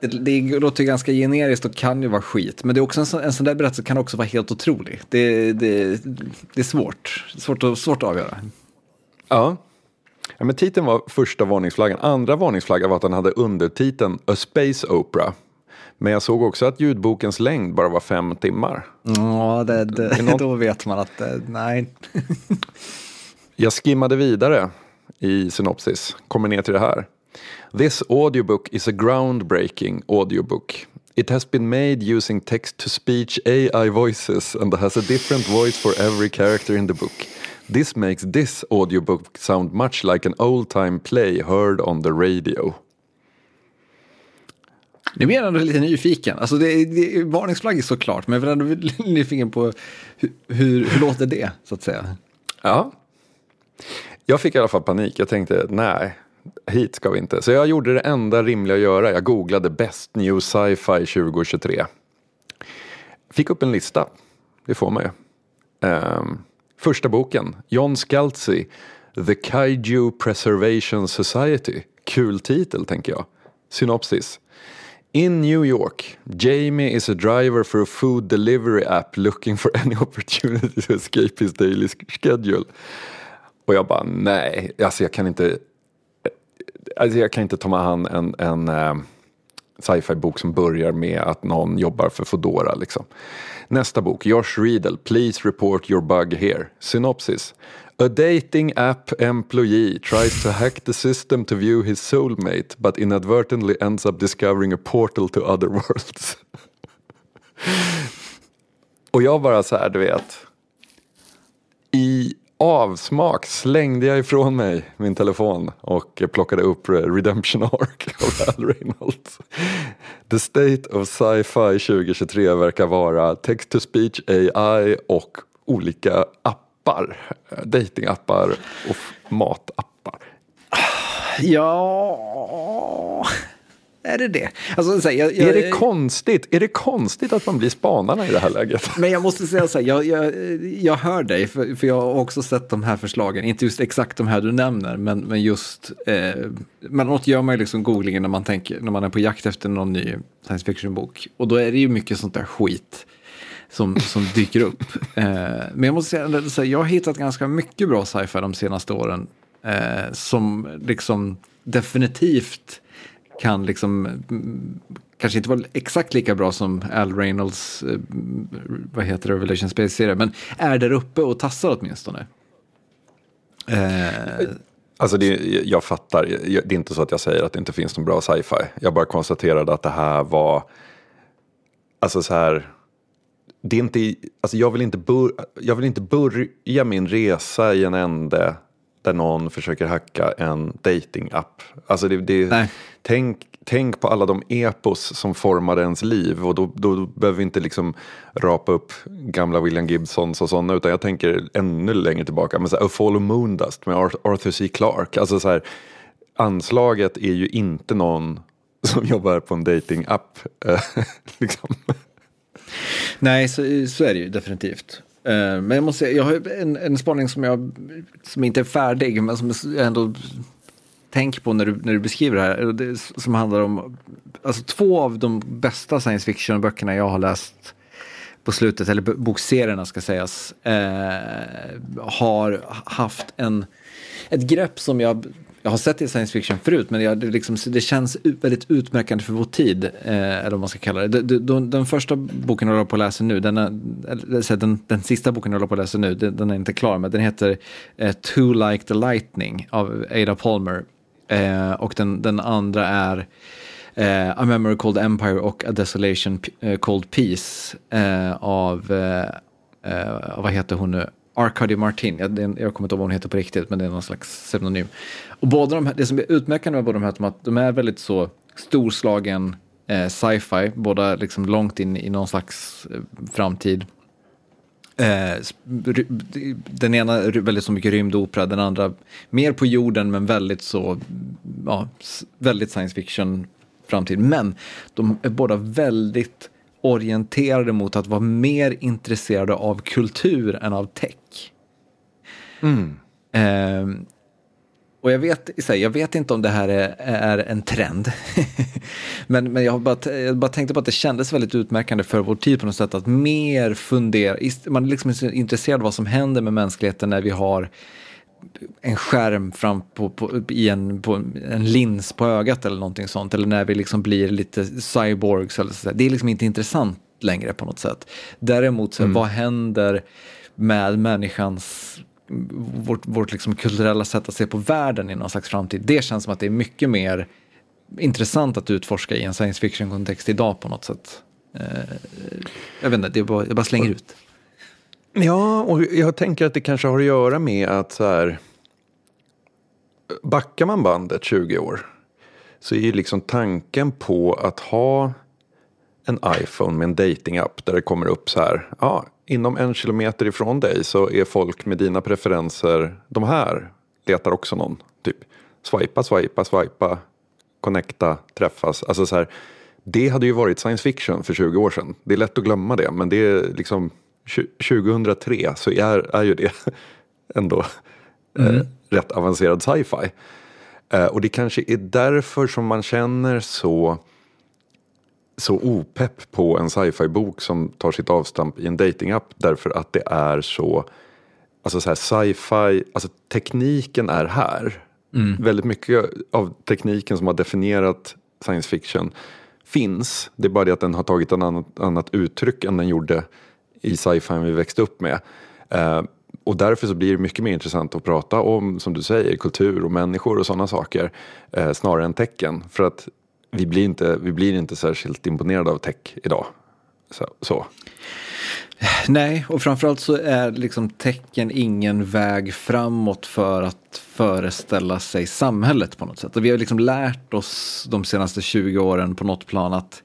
det, det låter ganska generiskt och kan ju vara skit, men det är också en, sån, en sån där berättelse kan också vara helt otrolig. Det, det, det är svårt, svårt, att, svårt att avgöra. Ja, Ja, men titeln var första varningsflaggan. Andra varningsflaggan var att den hade undertiteln A Space Opera. Men jag såg också att ljudbokens längd bara var fem timmar. Ja, det, det, någon... då vet man att det, nej. jag skimmade vidare i synopsis, kommer ner till det här. This audiobook is a groundbreaking audiobook. It has been made using text to speech AI voices and has a different voice for every character in the book. This makes this audiobook sound much like an old time play heard on the radio. Nu blir jag ändå lite nyfiken. Alltså det, det, varningsflagg är såklart, men jag är ändå nyfiken på hur, hur, hur låter det, så att säga? Ja, jag fick i alla fall panik. Jag tänkte, nej, hit ska vi inte. Så jag gjorde det enda rimliga att göra. Jag googlade Best New Sci-Fi 2023. Fick upp en lista, det får man ju. Um, Första boken, John Scalzi, The Kaiju Preservation Society. Kul titel tänker jag. Synopsis. In New York, Jamie is a driver for a food delivery app looking for any opportunity to escape his daily schedule. Och jag bara nej, alltså jag kan inte, eh, alltså jag kan inte ta med hand en, en eh, uh, sci-fi bok som börjar med att någon jobbar för Foodora. liksom. Nästa bok, Josh Riedel, Please report your bug here. Synopsis. A dating app employee tries to hack the system to view his soulmate but inadvertently ends up discovering a portal to other worlds. Och jag bara så här, du vet. I avsmak slängde jag ifrån mig min telefon och plockade upp Redemption Arc av Al Reynolds. The State of Sci-Fi 2023 verkar vara text-to-speech AI och olika appar. Datingappar och matappar. Ja... Är det det? Alltså, så här, jag, jag, är, det konstigt? är det konstigt att man blir spanarna i det här läget? Men jag måste säga så här, jag, jag, jag hör dig, för, för jag har också sett de här förslagen. Inte just exakt de här du nämner, men, men just... Eh, men något gör man ju liksom googlingen när man, tänker, när man är på jakt efter någon ny science fiction-bok. Och då är det ju mycket sånt där skit som, som dyker upp. Eh, men jag måste säga, så här, jag har hittat ganska mycket bra sci-fi de senaste åren. Eh, som liksom definitivt kan liksom mm, kanske inte vara exakt lika bra som Al Reynolds, eh, vad heter det, Revelation Space-serie, men är där uppe och tassar åtminstone. Eh, Alltså det, jag fattar, det är inte så att jag säger att det inte finns någon bra sci-fi. Jag bara konstaterade att det här var, alltså så här, det är inte, alltså jag, vill inte bör, jag vill inte börja min resa i en ände där någon försöker hacka en dating-app. Alltså det, det, tänk, tänk på alla de epos som formade ens liv och då, då behöver vi inte liksom rapa upp gamla William Gibsons och sådana utan jag tänker ännu längre tillbaka. Men så här, A Fall of Moondust med Arthur C. Clarke. Alltså så här, anslaget är ju inte någon som jobbar på en dating-app. liksom. Nej, så, så är det ju definitivt. Eh, men jag måste säga, jag har en, en spaning som, jag, som inte är färdig, men som jag ändå tänker på när du, när du beskriver det här. Det, som handlar om, alltså två av de bästa science fiction-böckerna jag har läst på slutet, eller bokserierna ska sägas, eh, har haft en, ett grepp som jag jag har sett det i science fiction förut, men jag, det, liksom, det, känns väldigt utmärkande för vår tid. Eh, eller vad man ska kalla det. Den, de, den första boken jag håller på att läsa nu, den, är, den, den sista boken jag håller på att läsa nu, den, den är inte klar, men den heter eh, Too Like the Lightning av Ada Palmer. Eh, och den, den andra är eh, A Memory Called Empire och A Desolation eh, Called Peace eh, av, eh, eh, vad heter hon nu? Arcady Martin, jag, jag kommer inte ihåg vad hon heter på riktigt, men det är någon slags pseudonym. Och båda de här, det som är utmärkande med båda de här är att de är väldigt så storslagen eh, sci-fi, båda liksom långt in i någon slags eh, framtid. Eh, den ena väldigt så mycket rymdopera, den andra mer på jorden men väldigt så, ja, väldigt science fiction framtid. Men de är båda väldigt orienterade mot att vara mer intresserade av kultur än av tech. Mm. Eh, och jag vet, jag vet inte om det här är, är en trend. men men jag, bara, jag bara tänkte på att det kändes väldigt utmärkande för vår tid på något sätt att mer fundera. Man är liksom intresserad av vad som händer med mänskligheten när vi har en skärm fram på, på, i en, på en lins på ögat eller någonting sånt. Eller när vi liksom blir lite cyborgs. Eller så. Det är liksom inte intressant längre på något sätt. Däremot, så, mm. vad händer med människans vårt, vårt liksom kulturella sätt att se på världen i någon slags framtid. Det känns som att det är mycket mer intressant att utforska i en science fiction-kontext idag på något sätt. Eh, jag vet inte, det bara, jag bara slänger ut. Ja, och jag tänker att det kanske har att göra med att så här, backar man bandet 20 år så är ju liksom tanken på att ha en iPhone med en datingapp där det kommer upp så här, ja, inom en kilometer ifrån dig så är folk med dina preferenser, de här letar också någon. Typ swipa, swipa, swipa, connecta, träffas. Alltså så här, det hade ju varit science fiction för 20 år sedan. Det är lätt att glömma det, men det är liksom 2003 så är, är ju det ändå eh, mm. eh, rätt avancerad sci-fi. Eh, och det kanske är därför som man känner så så opepp på en sci-fi-bok som tar sitt avstamp i en datingapp därför att det är så, alltså så här sci-fi, alltså tekniken är här. Mm. Väldigt mycket av tekniken som har definierat science fiction finns. Det är bara det att den har tagit ett annat, annat uttryck än den gjorde i sci-fi vi växte upp med. Eh, och därför så blir det mycket mer intressant att prata om, som du säger, kultur och människor och sådana saker. eh, snarare än tecken. För att vi blir inte, vi blir inte särskilt imponerade av tech idag. Så. så. Nej, och framförallt så är liksom tecken ingen väg framåt för att föreställa sig samhället på något sätt. Och vi har liksom lärt oss de senaste 20 åren på något plan att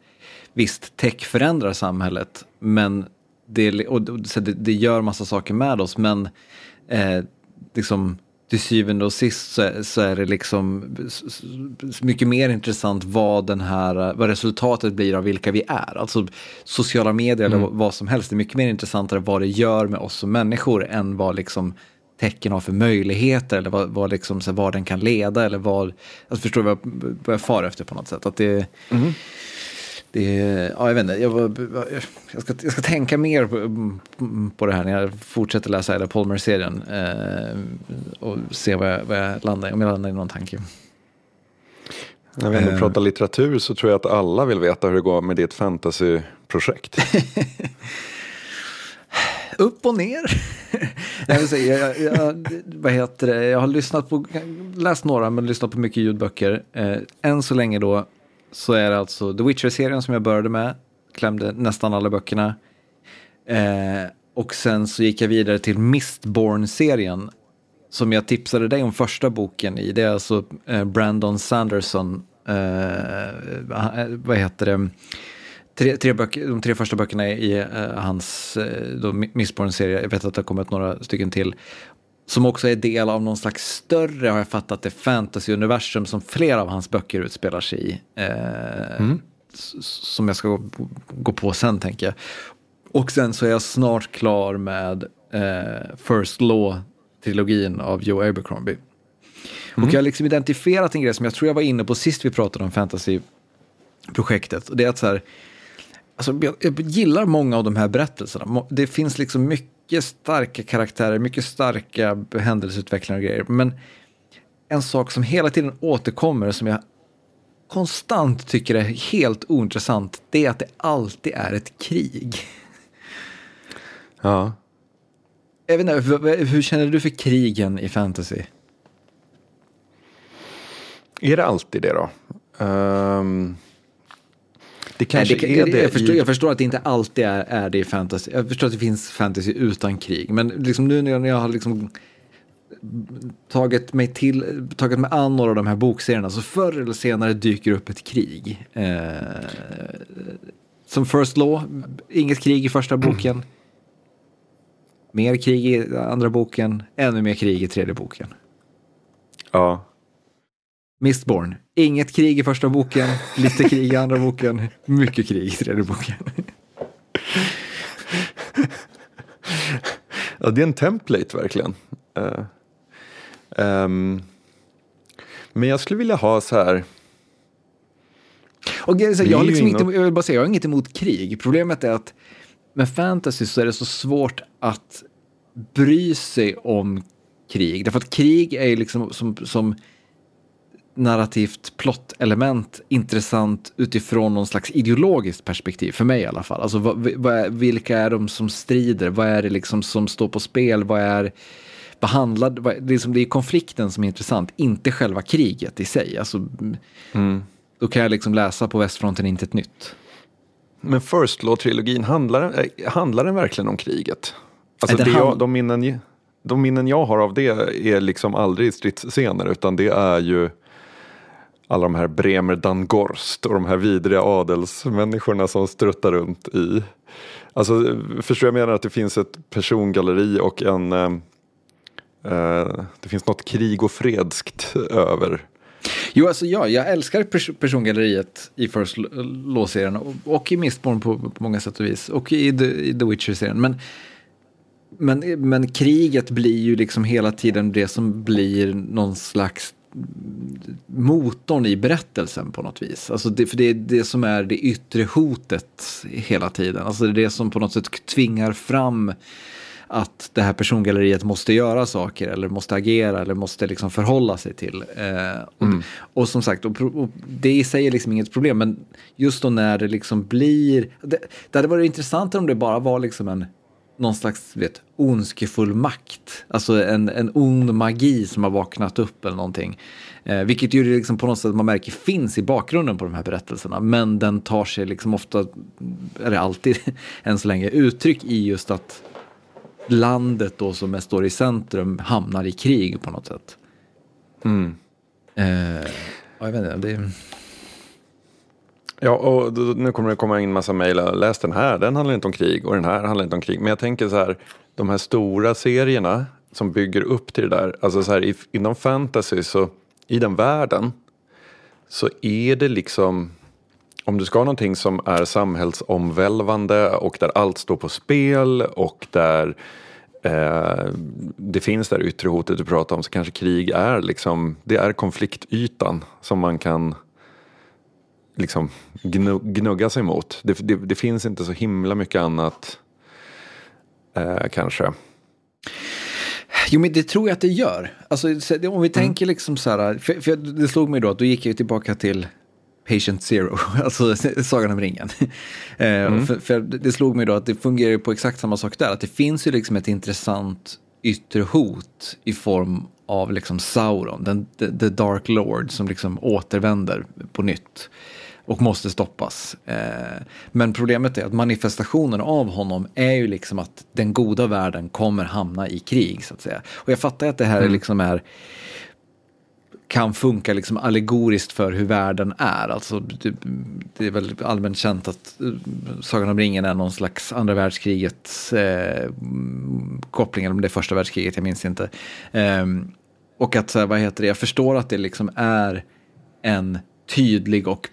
visst, tech förändrar samhället, men det, och det, det gör massa saker med oss, men eh, liksom till syvende och sist så är, så är det liksom mycket mer intressant vad, den här, vad resultatet blir av vilka vi är. Alltså sociala medier mm. eller vad som helst. Det är mycket mer intressantare vad det gör med oss som människor än vad liksom tecken har för möjligheter eller vad, vad, liksom, så vad den kan leda eller vad, alltså förstår du vad, vad jag far efter på något sätt. Att det, mm det, ja, jag vet inte, jag, jag, ska, jag ska tänka mer på, på det här när jag fortsätter läsa Ida Palmer-serien eh, och se vad jag, vad jag landar om jag landar i någon tanke. När vi ändå eh. pratar litteratur så tror jag att alla vill veta hur det går med ditt fantasyprojekt. upp och ner. jag, vill säga, jag, jag, vad heter det? jag har lyssnat på, läst några, men lyssnat på mycket ljudböcker. Eh, än så länge då så är det alltså The Witcher-serien som jag började med. Klämde nästan alla böckerna. Eh, och sen så gick jag vidare till Mistborn-serien. Som jag tipsade dig om första boken i. Det är alltså eh, Brandon Sanderson. Eh, vad heter det? Tre, tre böcker, de tre första böckerna i eh, hans eh, Mistborn-serie, jag vet att det har kommit några stycken till, som också är del av någon slags större, har jag fattat det, fantasy-universum som flera av hans böcker utspelar sig i. Uh, mm. Som jag ska gå, gå, på sen, tänker jag. Och sen så är jag snart klar med First Law-trilogin av Joe Abercrombie. Mm. Och jag har liksom identifierat en grej som jag tror jag var inne på sist vi pratade om fantasy-projektet. Och det är att så här, Alltså, jag, gillar många av de här berättelserna. Det finns liksom mycket starka karaktärer, mycket starka händelseutvecklingar och grejer. Men en sak som hela tiden återkommer, som jag konstant tycker är helt ointressant, det är att det alltid är ett krig. Ja. Jag vet inte, hur, hur känner du för krigen i fantasy? Är det alltid det då? Um... Det kanske Nej, det, är det. Jag förstår, jag förstår, att det inte alltid är, är det i fantasy. Jag förstår att det finns fantasy utan krig. Men liksom nu när jag har liksom tagit mig, till, tagit mig an några av de här bokserierna så förr eller senare dyker upp ett krig. Eh, som First Law, inget krig i första boken. Mer krig i andra boken, ännu mer krig i tredje boken. Ja. Mistborn. Inget krig i första boken, lite krig i andra boken, mycket krig i tredje boken. ja, det är en template verkligen. Uh, um, men jag skulle vilja ha så här. Och jag, jag, har liksom inte, jag vill bara säga, jag har inget emot krig. Problemet är att med fantasy så är det så svårt att bry sig om krig. Därför att krig är liksom som, som narrativt plottelement intressant utifrån någon slags ideologiskt perspektiv, för mig i alla fall. Alltså vad, vad vilka är de som strider? Vad är det liksom som står på spel? Vad är behandlad, vad, det, är liksom, det är konflikten som är intressant, inte själva kriget i sig. Alltså, mm. Då kan jag liksom läsa på västfronten inte ett nytt. Men First Law-trilogin, handlar, eh, handlar den verkligen om kriget? Alltså det jag, de, minnen, de minnen jag har av det är liksom aldrig stridsscener utan det är ju alla de här Bremer Dangorst och de här vidriga adelsmänniskorna som struttar runt i. Alltså, förstår jag menar att det finns ett persongalleri och en eh, eh, det finns något krig och fredskt över. Jo, alltså ja, jag älskar pers persongalleriet i First Law-serien och, och, i Mistborn på, på, många sätt och vis och i The, i The Witcher-serien. Men, men, men kriget blir ju liksom hela tiden det som blir någon slags motorn i berättelsen på något vis. Alltså det, för det är det som är det yttre hotet hela tiden. Alltså det är det som på något sätt tvingar fram att det här persongalleriet måste göra saker eller måste agera eller måste liksom förhålla sig till. Eh, och, mm. och, som sagt, och, och det i sig är liksom inget problem, men just då när det liksom blir... Det, det hade varit intressant om det bara var liksom en någon slags vet, ondskefull makt. Alltså en, en ond magi som har vaknat upp eller någonting. Eh, vilket ju liksom på något sätt man märker finns i bakgrunden på de här berättelserna. Men den tar sig liksom ofta, eller alltid än så länge, uttryck i just att landet då som står i centrum hamnar i krig på något sätt. Mm. Eh, jag vet inte, det... Ja, och nu kommer det komma in massa mejl. Läs den här, den handlar inte om krig och den här handlar inte om krig. Men jag tänker så här, de här stora serierna som bygger upp till det där. Alltså så här, inom fantasy så, i den världen, så är det liksom, om du ska ha någonting som är samhällsomvälvande och där allt står på spel och där eh, det finns det yttre hotet du pratar om så kanske krig är liksom, det är konfliktytan som man kan liksom gnugga sig mot. Det, det, det, finns inte så himla mycket annat eh, kanske. Jo, men det tror jag att det gör. Alltså, om vi mm. tänker liksom så här, för, för det slog mig då att då gick jag tillbaka till Patient Zero, alltså Sagan om ringen. Mm. för, för, det slog mig då att det fungerar på exakt samma sak där, att det finns ju liksom ett intressant yttre hot i form av liksom Sauron, den, the, the Dark Lord som liksom återvänder på nytt och måste stoppas. Eh, men problemet är att manifestationen av honom är ju liksom att den goda världen kommer hamna i krig så att säga. Och jag fattar att det här mm. liksom är kan funka liksom allegoriskt för hur världen är. Alltså, det, är väl allmänt känt att uh, Sagan om ringen är någon slags andra världskrigets eh, koppling, eller om det är första världskriget, jag minns inte. Eh, och att, vad heter det, jag förstår att det liksom är en tydlig och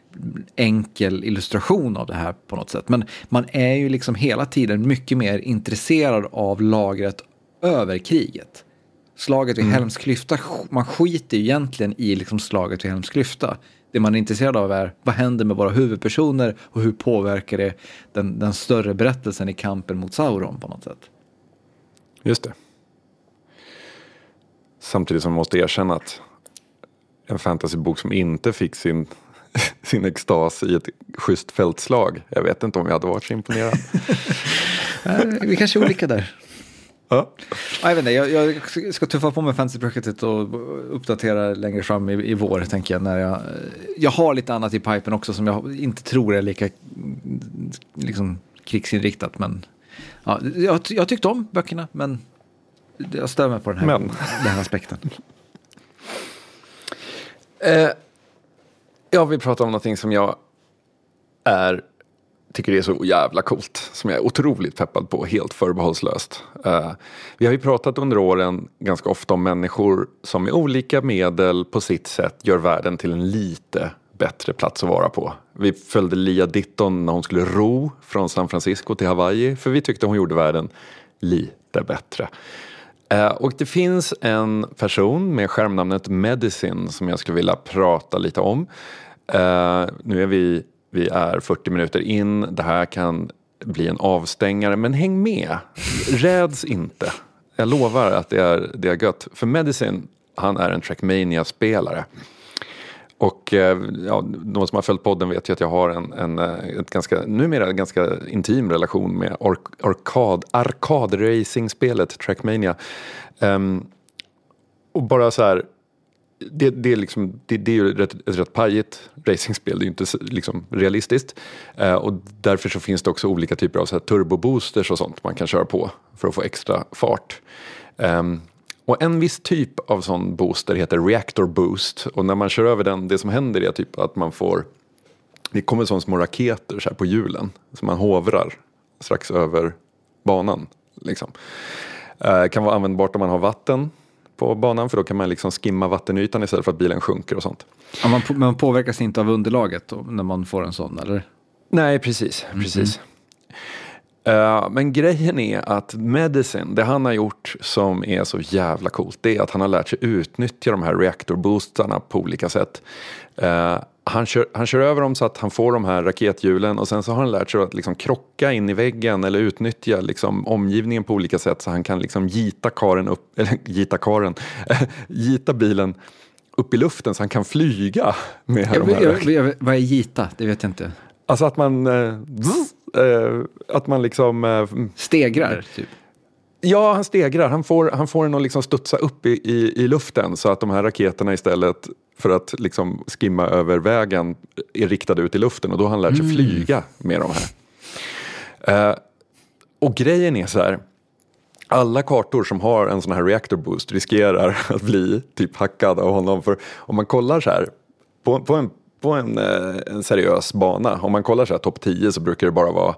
enkel illustration av det här på något sätt. Men man är ju liksom hela tiden mycket mer intresserad av lagret över kriget. Slaget vid mm. Helms klyfta, man skiter ju egentligen i liksom slaget vid Helms klyfta. Det man är intresserad av är vad händer med våra huvudpersoner och hur påverkar det den, den större berättelsen i kampen mot Sauron på något sätt. Just det. Samtidigt som man måste erkänna att en fantasybok som inte fick sin, sin extas i ett schysst fältslag. Jag vet inte om jag hade varit så imponerad. Vi kanske är olika där. Ja. Jag, vet inte, jag, jag ska tuffa på med fantasyprojektet och uppdatera längre fram i, i vår, tänker jag. När jag, jag har lite annat i pipen också som jag inte tror är lika liksom, krigsinriktat. Men ja, jag, jag tyckte om böckerna, men jag stör mig på den här, men. den här aspekten. Eh, jag vill prata om någonting som jag är, tycker är så jävla coolt. Som jag är otroligt peppad på, helt förbehållslöst. Uh, vi har ju pratat under åren ganska ofta om människor som med olika medel på sitt sätt gör världen till en lite bättre plats att vara på. Vi följde Lia Ditton när hon skulle ro från San Francisco till Hawaii för vi tyckte hon gjorde världen lite bättre. Eh, och det finns en person med skärmnamnet Medicine som jag skulle vilja prata lite om. Eh, nu är vi, vi är 40 minuter in, det här kan bli en avstängare, men häng med. Räds inte. Jag lovar att det är, det är gött. För Medicine, han är en Trackmania-spelare. Och eh, ja, de som har följt podden vet ju att jag har en, en eh, ett ganska, numera en ganska intim relation med arkad, arkadracingspelet Trackmania. Um, och bara så här, det, det, är liksom, det, det är ju rätt, ett rätt pajigt racingspel, det är ju inte liksom realistiskt. Eh, och därför så finns det också olika typer av så här turboboosters och sånt man kan köra på för att få extra fart. Um, och en viss typ av sån booster heter reactor boost. Och när man kör över den, det som händer är typ att man får, det kommer som små raketer så här på hjulen. Som man hovrar strax över banan. Liksom. Eh, kan vara användbart om man har vatten på banan för då kan man liksom skimma vattenytan istället för att bilen sjunker och sånt. Ja, man, man påverkas inte av underlaget då, när man får en sån eller? Nej, precis. Mm -hmm. Uh, men grejen är att Medicine, det han har gjort som är så jävla coolt, det är att han har lärt sig utnyttja de här reaktorboostarna på olika sätt. Uh, han, kör, han kör över dem så att han får de här rakethjulen och sen så har han lärt sig att liksom krocka in i väggen eller utnyttja liksom omgivningen på olika sätt så han kan liksom gita karen upp, eller gita karen, gita bilen upp i luften så han kan flyga med jag, de här. Jag, jag, vad är gita? Det vet jag inte. Alltså att man, eh, eh, att man liksom... Eh, Stegrar, typ? Ja, han stegrar. Han får, han får den att liksom studsa upp i, i, i luften så att de här raketerna istället för att liksom skimma över vägen är riktade ut i luften och då har han lärt sig mm. flyga med de här. Eh, och grejen är så här, alla kartor som har en sån här reactor boost riskerar att bli typ hackad av honom. För om man kollar så här, på, på en på en, eh, en seriös bana, om man kollar så här topp 10 så brukar det bara vara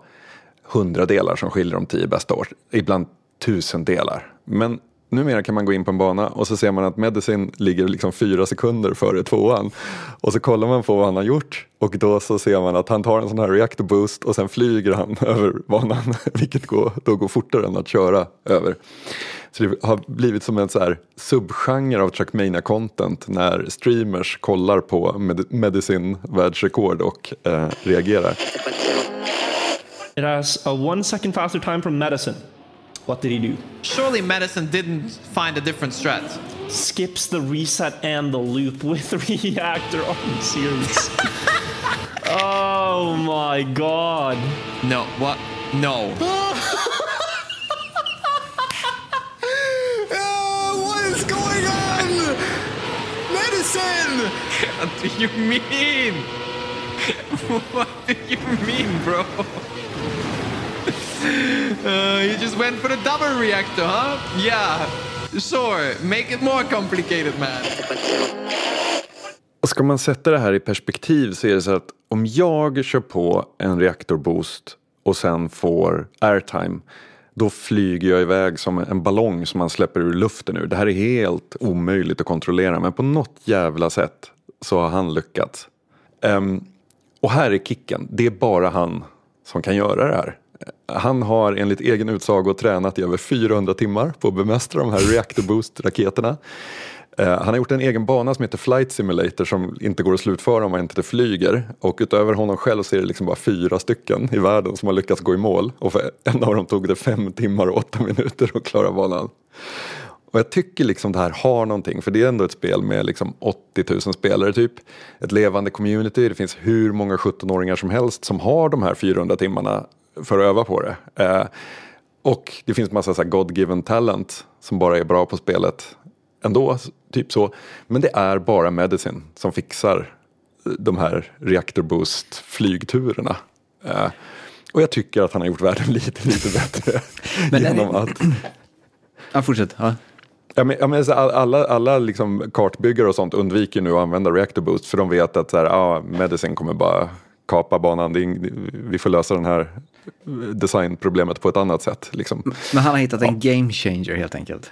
hundradelar som skiljer de tio bästa år. Ibland tusendelar. Men numera kan man gå in på en bana och så ser man att Medicine ligger liksom fyra sekunder före tvåan. Och så kollar man på vad han har gjort och då så ser man att han tar en sån här reactor boost och sen flyger han över banan. Vilket går, då går fortare än att köra över. Så det har blivit som en så här subgenre av Trackmania content när streamers kollar på med Medicine världsrekord och eh, reagerar. It has a one second faster time from Medicine. What did he do? Surely Medicine didn't find a different strat. Skips the reset and the loop with reactor on series. Oh my god. No, what? No. what is going on? Medicine! What do you mean? what do you mean, bro? Uh, you just went for the double reactor, huh? Yeah. Sure. Make it more complicated, man. Ska man sätta det här i perspektiv så är det så att om jag kör på en reaktorboost och sen får airtime då flyger jag iväg som en ballong som man släpper ur luften ur. Det här är helt omöjligt att kontrollera men på något jävla sätt så har han lyckats. Um, och här är kicken, det är bara han som kan göra det här. Han har enligt egen utsago tränat i över 400 timmar på att bemästra de här reactor boost-raketerna. Eh, han har gjort en egen bana som heter Flight Simulator som inte går att slutföra om man inte flyger. Och utöver honom själv så är det liksom bara fyra stycken i världen som har lyckats gå i mål. Och för en av dem tog det fem timmar och åtta minuter att klara banan. Och jag tycker liksom det här har någonting, för det är ändå ett spel med liksom 80 000 spelare typ. Ett levande community, det finns hur många 17-åringar som helst som har de här 400 timmarna för att öva på det. Eh, och det finns massa så God-given talent som bara är bra på spelet ändå, typ så. Men det är bara Medicine som fixar de här reactor boost flygturerna. Eh, och jag tycker att han har gjort världen lite, lite bättre. Men genom det- att Ja, fortsätt. Ja. Ja, men, ja, men, alla alla liksom kartbyggare och sånt undviker nu att använda reactor boost för de vet att så här, ah, Medicine kommer bara kapa banan. Vi får lösa det här designproblemet på ett annat sätt. Liksom. Men han har hittat en game changer helt enkelt.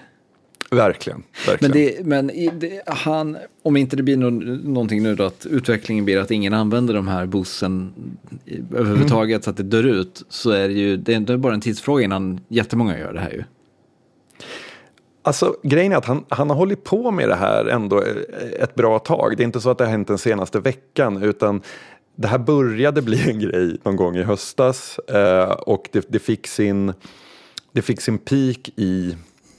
Verkligen. verkligen. Men, det, men i- det, han, om inte det blir nå- någonting nu då att utvecklingen blir att ingen använder de här boosten i- överhuvudtaget så att det dör ut så är det ju det är, det är bara en tidsfråga innan jättemånga gör det här ju. Alltså grejen är att han, han har hållit på med det här ändå eh, ett bra tag. Det är inte så att det har hänt den senaste veckan utan det här började bli en grej någon gång i höstas eh, och det, det, fick sin, det fick sin peak i,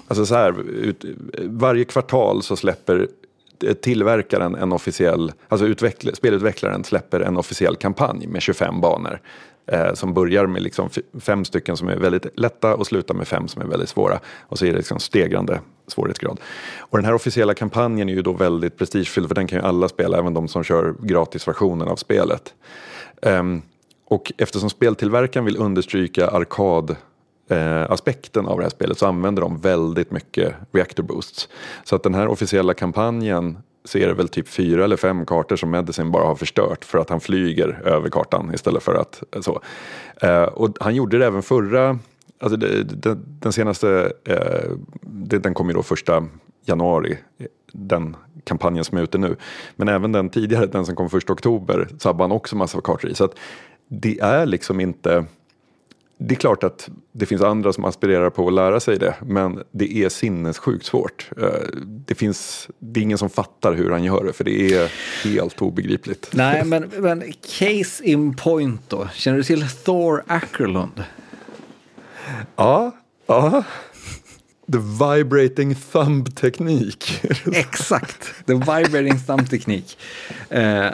alltså så här, ut, varje kvartal så släpper tillverkaren en officiell, alltså utveckla, spelutvecklaren släpper en officiell kampanj med 25 banor. Eh, som börjar med liksom fem stycken som är väldigt lätta och slutar med fem som är väldigt svåra. Och så är det liksom stegrande svårighetsgrad. Och den här officiella kampanjen är ju då väldigt prestigefylld för den kan ju alla spela, även de som kör gratisversionen av spelet. Ehm, och eftersom speltillverkaren vill understryka arkad eh, aspekten av det här spelet så använder de väldigt mycket reactor boosts. Så att den här officiella kampanjen ser väl typ fyra eller fem kartor som Medicine bara har förstört för att han flyger över kartan istället för att eh, så. Eh, och han gjorde det även förra, alltså det, den, den senaste, eh, det, den kom ju då första januari, den kampanjen som är ute nu. Men även den tidigare, den som kom första oktober, sabbade han också massa kartor i. Så att det är liksom inte det är klart att det finns andra som aspirerar på att lära sig det, men det är sinnessjukt svårt. Eh, Det, finns, det är ingen som fattar hur han gör det, för det är helt obegripligt. Nej, men, men case in point då. Känner du till Thor Ackerlund? Ja, ja. The vibrating thumb-teknik. Exakt, the vibrating thumb-teknik. Eh,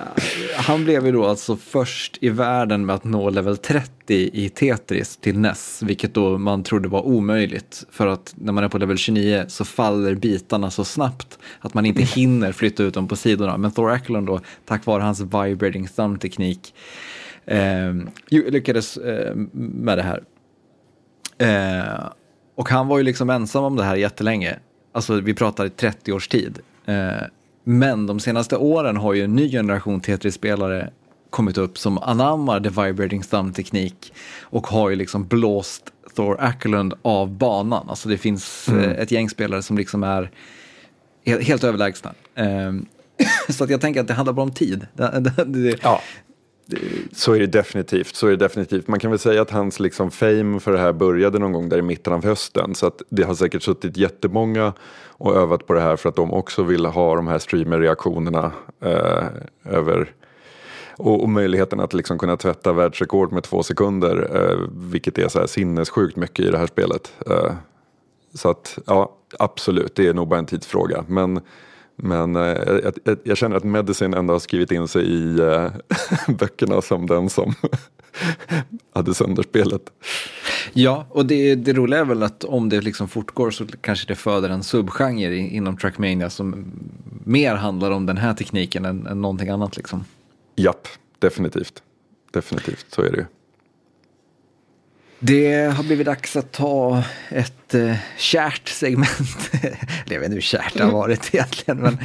han blev ju då alltså först i världen med att nå level 30 i Tetris till NES, vilket då man trodde var omöjligt. För att när man är på level 29 så faller bitarna så snabbt att man inte hinner flytta ut dem på sidorna. Men Thor Acklund då, tack vare hans vibrating thumb-teknik, eh, lyckades eh, med det här. Eh, och han var ju liksom ensam om det här jättelänge. Alltså vi pratar i 30 års tid. Eh, men de senaste åren har ju en ny generation Tetris-spelare kommit upp som anammar the vibrating thumb-teknik och har ju liksom blåst Thor Ackerlund av banan. Alltså det finns eh, ett gäng spelare som liksom är helt, helt överlägsna. Eh, så att jag tänker att det handlar bara om tid. Det, det, det, Ja. Så är det definitivt. Så är det definitivt. Man kan väl säga att hans liksom fame för det här började någon gång där i mitten av hösten. Så att det har säkert suttit jättemånga och övat på det här för att de också vill ha de här streamer-reaktionerna eh, över och, och möjligheten att liksom kunna tvätta världsrekord med två sekunder. Eh, vilket är så här sinnessjukt mycket i det här spelet. Eh, så att ja, absolut, det är nog bara en tidsfråga. Men men eh, jag, jag, känner att Medicine ändå har skrivit in sig i eh, böckerna som den som hade sönderspelet. Ja, och det, det roliga är väl att om det liksom fortgår så kanske det föder en subgenre inom Trackmania som mer handlar om den här tekniken än, än någonting annat. Liksom. Japp, definitivt. Definitivt, så är det ju. Det har blivit dags att ta ett eh, kärt segment. Eller jag vet inte hur kärt det har varit egentligen, men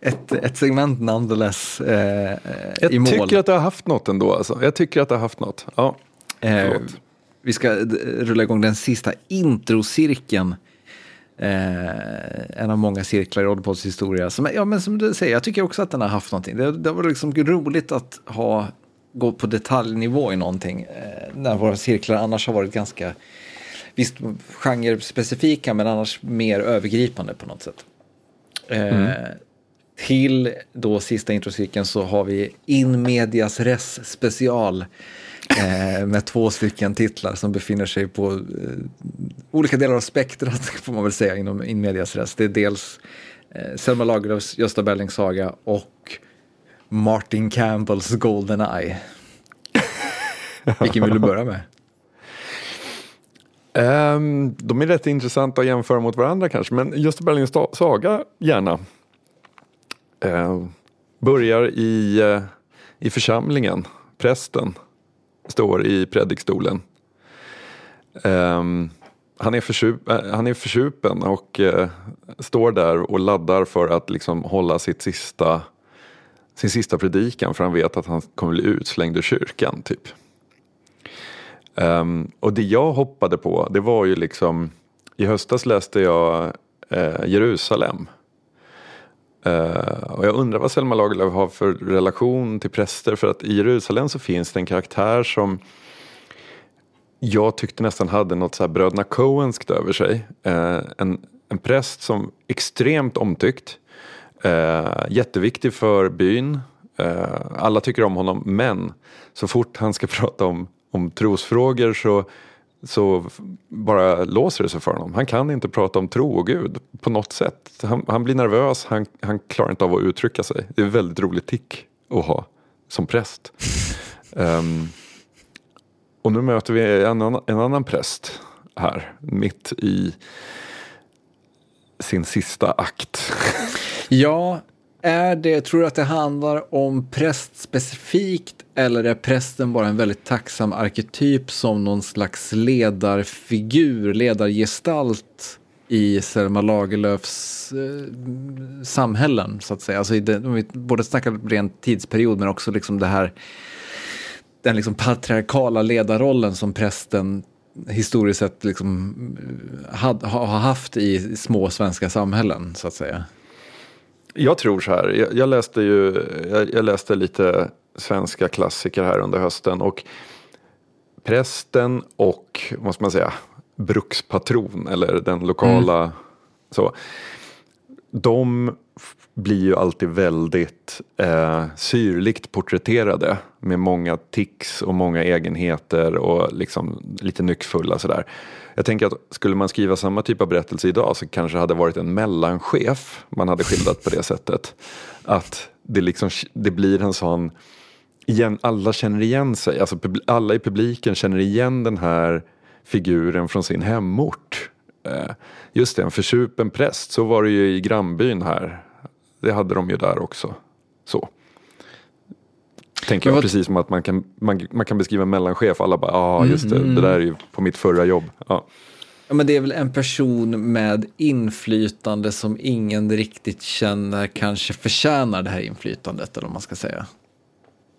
ett, ett segment nonetheless eh, Jag i mål. tycker att det har haft något ändå. Alltså. Jag tycker att det har haft något. Ja, Eh, vi ska rulla igång den sista introcirkeln. Eh, en av många cirklar i Oddpods historia. Som, ja, men som du säger, jag tycker också att den har haft någonting. Det, det var liksom roligt att ha, gå på detaljnivå i någonting. Eh, när våra cirklar annars har varit ganska, visst genre-specifika, men annars mer övergripande på något sätt. Eh, Till då sista introcirkeln så har vi In Medias Res special. Eh, med två stycken titlar som befinner sig på eh, olika delar av spektrat får man väl säga inom In Medias Res. Det är dels eh, Selma Lagerlöfs Gösta Berlings saga och Martin Campbells Golden Eye. Vilken vill du börja med? Um, de är rätt intressanta att jämföra mot varandra kanske, men Gösta Berlings saga gärna. Uh, börjar i, uh, i församlingen, prästen står i predikstolen. Um, han, är försup, uh, han är försupen och eh, står där och laddar för att liksom hålla sitt sista, sin sista predikan för han vet att han kommer bli utslängd ur kyrkan. typ. Um, och det jag hoppade på, det var ju liksom, i höstas läste jag eh, Jerusalem. Uh, och jag undrar vad Selma Lagerlöf har för relation till präster, för att i Jerusalem så finns det en karaktär som jag tyckte nästan hade något så här bröderna Coenskt över sig. Uh, en, en präst som extremt omtyckt, eh, jätteviktig för byn, eh, alla tycker om honom, men så fort han ska prata om, om trosfrågor så, så bara låser det sig för honom. Han kan inte prata om tro och Gud på något sätt. Han, han blir nervös, han, han klarar inte av att uttrycka sig. Det är ett väldigt roligt tick att ha som präst. Ehm, och nu möter vi en annan, en annan präst här, mitt i sin sista akt. Ja, är det, tror du att det handlar om präst specifikt eller är prästen bara en väldigt tacksam arketyp som någon slags ledarfigur, ledargestalt i Selma Lagerlöfs eh, samhällen så att säga. Alltså i det, om vi både snackar rent tidsperiod men också liksom det här den liksom patriarkala ledarrollen som prästen historiskt sett liksom eh, had, ha- har haft i små svenska samhällen så att säga. Jag tror så här, jag, jag läste ju jag, jag läste lite svenska klassiker här under hösten och prästen och, vad ska man säga, brukspatron eller den lokala så. De blir ju alltid väldigt eh, syrligt porträtterade med många tics och många egenheter och liksom lite nyckfulla sådär. Jag tänker att skulle man skriva samma typ av berättelse idag så kanske det hade varit en mellanchef man hade skildrat på det sättet. Att det, liksom, det blir en sån, igen, alla känner igen sig, alltså alla i publiken känner igen den här figuren från sin hemort. Eh, Just det, en försupen präst, så var det ju i grannbyn här. Det hade de ju där också. Så. Tänker Men jag vad- precis som att man kan, man, man kan beskriva en mellanchef, alla bara, ja ah, just det, det där är ju på mitt förra jobb. Ja. Ja, men det är väl en person med inflytande som ingen riktigt känner kanske förtjänar det här inflytandet, eller vad man ska säga.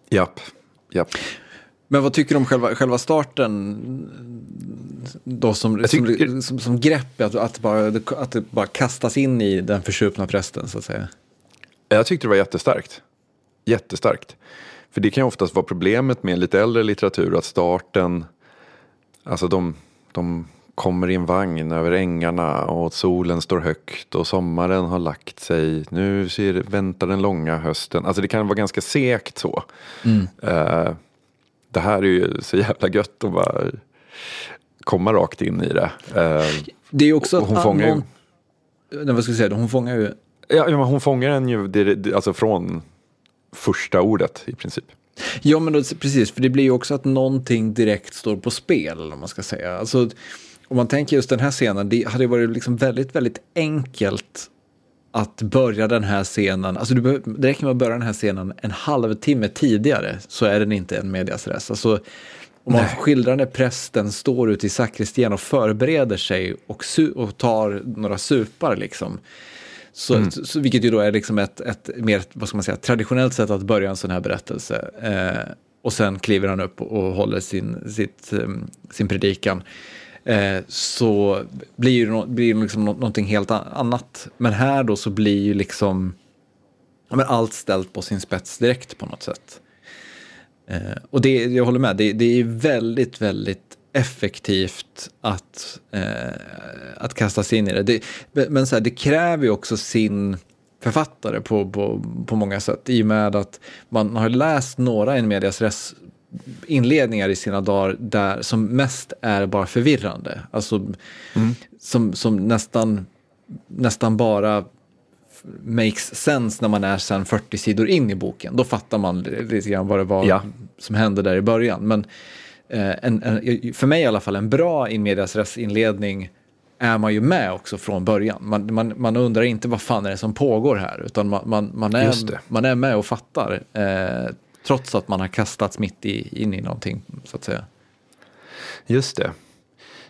Japp, japp. Men vad tycker du om själva, själva starten då som, tycker- som, som, som grepp, att, att, bara, att det bara kastas in i den försupna prästen, så att säga? Jag tyckte det var jättestarkt. Jättestarkt. För det kan ju oftast vara problemet med lite äldre litteratur att starten, alltså de, de kommer i en vagn över ängarna och solen står högt och sommaren har lagt sig. Nu ser, väntar den långa hösten. Alltså det kan vara ganska segt så. Eh, det här är ju så jävla gött att bara komma rakt in i det. Eh, Det är ju också hon att fångar ju- någon- Nej, vad ska jag säga, hon fångar ju Ja, men hon fångar en ju alltså från första ordet i princip. Ja, men då, precis, för det blir ju också att någonting direkt står på spel, vad man ska säga. Alltså, om man tänker just den här scenen, det hade ju varit liksom väldigt, väldigt enkelt att börja den här scenen, alltså du behöver, det räcker med att börja den här scenen en halvtimme tidigare så är den inte en medias res. Alltså, om man skildrar när prästen står ute i sakristian och förbereder sig och, och tar några supar liksom. Så, så, vilket ju då är liksom ett, ett mer vad ska man säga, traditionellt sätt att börja en sån här berättelse. Eh, och sen kliver han upp och, håller sin, sitt, um, sin predikan. Eh, så blir ju no, blir det liksom no, någonting helt annat. Men här då så blir ju liksom ja, men allt ställt på sin spets direkt på något sätt. Eh, och det, jag håller med, det, det är väldigt, väldigt effektivt att, eh, att kasta sig in i det. det men så här, det kräver ju också sin författare på, på, på många sätt. I och med att man har läst några i medias res inledningar i sina dagar där som mest är bara förvirrande. Alltså som, som nästan, nästan bara makes sense när man är sen 40 sidor in i boken. Då fattar man lite grann vad det var Ja. som hände där i början. Men eh, en, en, för mig i alla fall, en bra in medias res inledning är man ju med också från början. Man, man, man undrar inte vad fan är det som pågår här, utan man, man, man, är, man är med och fattar. Eh, trots att man har kastats mitt i, in i någonting, så att säga. Just det.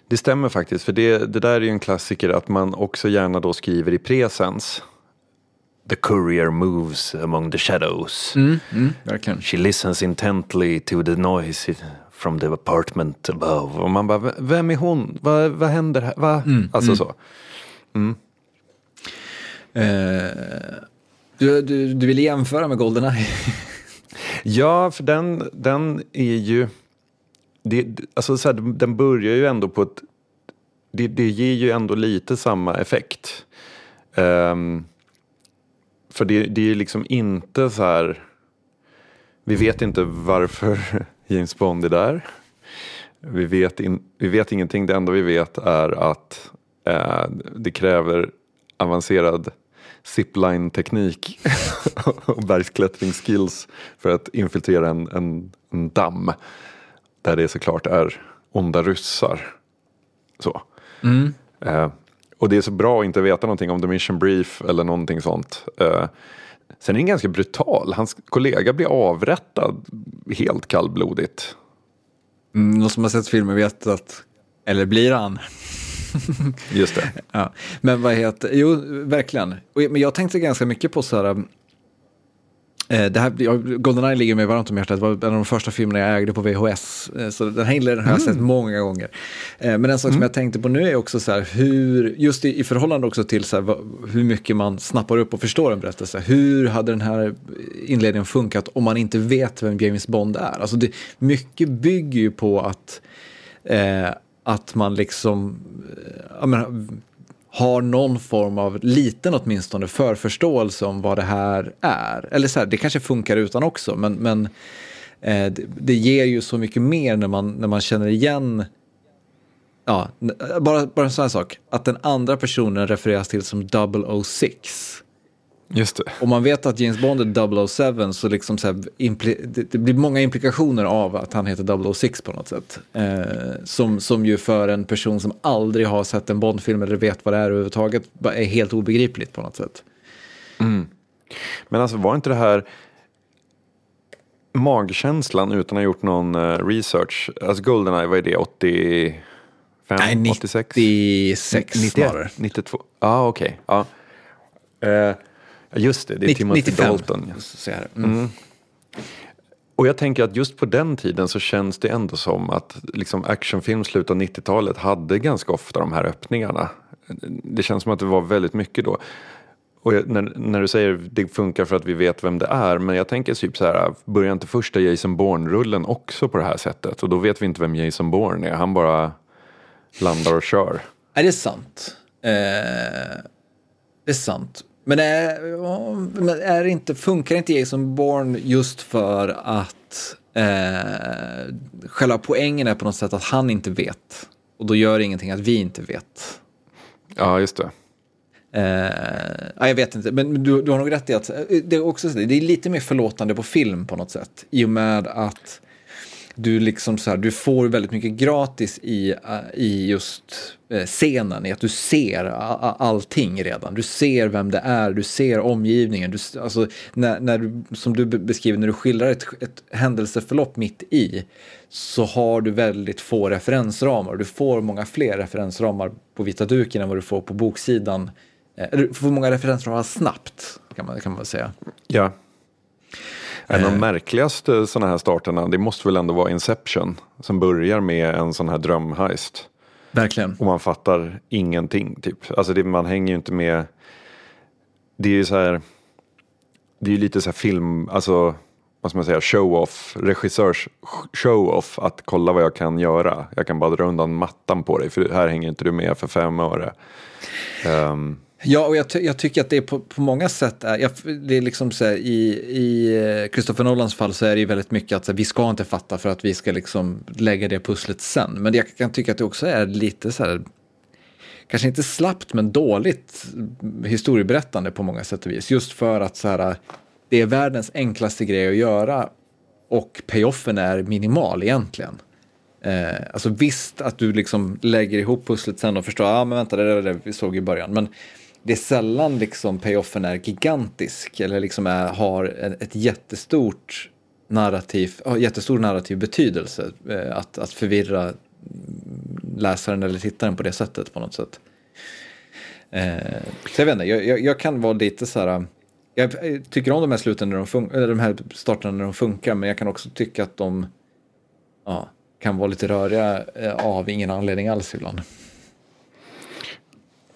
Det stämmer faktiskt, för det, det där är ju en klassiker att man också gärna då skriver i presens. The courier moves among the shadows. Verkligen. She listens intently to the noise from the apartment above. Och man bara, "V- vem är hon? Vad, vad händer här? Va? Alltså så. Eh, du, du, du ville jämföra med Goldeneye? Ja, för den, den är ju... Det, alltså så här, den börjar ju ändå på ett... Det, det ger ju ändå lite samma effekt. Um, för det, det är ju liksom inte så här... Vi vet inte varför James Bond är där. Vi vet, in, vi vet ingenting. Det enda vi vet är att eh, det kräver avancerad zipline-teknik och bergsklättringsskills för att infiltrera en, en, en damm. Där det såklart är onda ryssar. Så. Eh, och det är så bra att inte veta någonting om the mission brief eller någonting sånt. Eh, sen är den ganska brutal. Hans kollega blir avrättad helt kallblodigt. Mm, någon som har sett filmen vet att, eller blir han? Just det. Ja. Men vad heter, jo verkligen. Men jag tänkte ganska mycket på så här, eh, det här, Goldeneye ligger mig varmt om hjärtat, det var en av de första filmerna jag ägde på VHS. eh, Så den här inledningen har jag sett många gånger. Eh, Men en sak som jag tänkte på nu är också så här, hur, just i, i förhållande också till så här, hur mycket man snappar upp och förstår en berättelse. Hur hade den här inledningen funkat om man inte vet vem James Bond är? Alltså det, mycket bygger ju på att eh, att man liksom eh, jag menar, har någon form av liten åtminstone förförståelse om vad det här är. Eller så här, det kanske funkar utan också, men, men eh, det, det ger ju så mycket mer när man, när man känner igen Ja, bara, bara en sån här sak. Att den andra personen refereras till som 006. Just det. Om man vet att James Bond är 007 så liksom så här, det, det blir många implikationer av att han heter 006 på något sätt. Eh, som, som ju för en person som aldrig har sett en Bond-film eller vet vad det är överhuvudtaget är helt obegripligt på något sätt. Men alltså var inte det här magkänslan utan att ha gjort någon eh, research? Alltså Goldeneye, vad är det? 85? 86? 96 snarare. 92? Ja, ah, okej. Ja. Eh, just det, det är 90, Timothy 95. Dalton. Jag det. Mm. Och jag tänker att just på den tiden så känns det ändå som att liksom actionfilm slutet av 90-talet hade ganska ofta de här öppningarna. Det känns som att det var väldigt mycket då. Och jag, när, när du säger det funkar för att vi vet vem det är, men jag tänker typ så här, börjar inte första Jason Bourne-rullen också på det här sättet? Och då vet vi inte vem Jason Bourne är, han bara landar och kör. Är det sant? Eh, det är sant. Men, är, är inte, funkar inte Jason Bourne just för att eh, själva poängen är på något sätt att han inte vet. Och då gör det ingenting att vi inte vet. Ja, just det. Eh, ja, jag vet inte, men du, du har nog rätt i att eh, det är, också, så- det är lite mer förlåtande på film på något sätt. I och med att du liksom så här, du får väldigt mycket gratis i, eh, i just eh, scenen, i att du ser allting redan. Du ser vem det är, du ser omgivningen. Du, alltså, när, när du, som du beskriver, när du skildrar ett, ett händelseförlopp mitt i, så har du väldigt få referensramar. Du får många fler referensramar på vita duken än vad du får på boksidan. Eh, eller Du får många referensramar snabbt, kan man, kan man väl säga. Ja. En av de Eh. märkligaste sådana här starterna, det måste väl ändå vara Inception. Som börjar med en sån här drömheist. Verkligen. Och man fattar ingenting typ. Alltså det, man hänger ju inte med. Det är ju så här. Det är ju lite så här film, alltså vad ska man säga, show-off, regissörs show-off. Att kolla vad jag kan göra. Jag kan bara dra undan mattan på dig för här hänger inte du med för fem öre. Ehm, Ja, och jag, ty- jag tycker att det på, på många sätt är, jag, det är liksom så här, i, i eh, Christopher Nolans fall så är det ju väldigt mycket att så här, vi ska inte fatta för att vi ska liksom lägga det pusslet sen. Men jag kan tycka att det också är lite så här, kanske inte slappt men dåligt historieberättande på många sätt och vis. Just för att så här, det är världens enklaste grej att göra och payoffen är minimal egentligen. Eh, alltså visst att du liksom lägger ihop pusslet sen och förstår, ja ah, men vänta det var det vi såg i början. Men det är sällan liksom payoffen är gigantisk eller liksom är, har ett, ett jättestort narrativ, jättestor narrativ betydelse. Eh, att, att förvirra läsaren eller tittaren på det sättet på något sätt. Eh, så jag vet inte, jag, jag, jag kan vara lite så här, jag tycker om de här sluten när de, fun- eller de här starterna när de funkar, men jag kan också tycka att de ja, kan vara lite röriga eh, av ingen anledning alls ibland.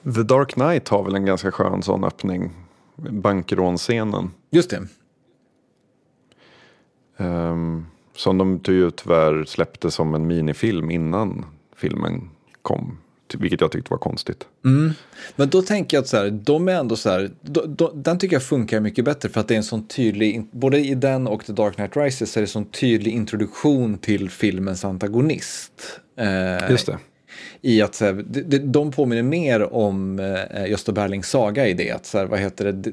The Dark Knight har väl en ganska skön sån öppning. Bankrånscenen. Just det. Um, som de ty- tyvärr släppte som en minifilm innan filmen kom. Vilket jag tyckte var konstigt. Men då tänker jag att så här, de är ändå så här, då, då, den tycker jag funkar mycket bättre för att det är en sån tydlig, både i den och The Dark Knight Rises så är det en sån tydlig introduktion till filmens antagonist. Eh, Just det. I att så här, de, de, påminner mer om eh, Gösta Berlings saga i det. Att så här, vad heter det, det,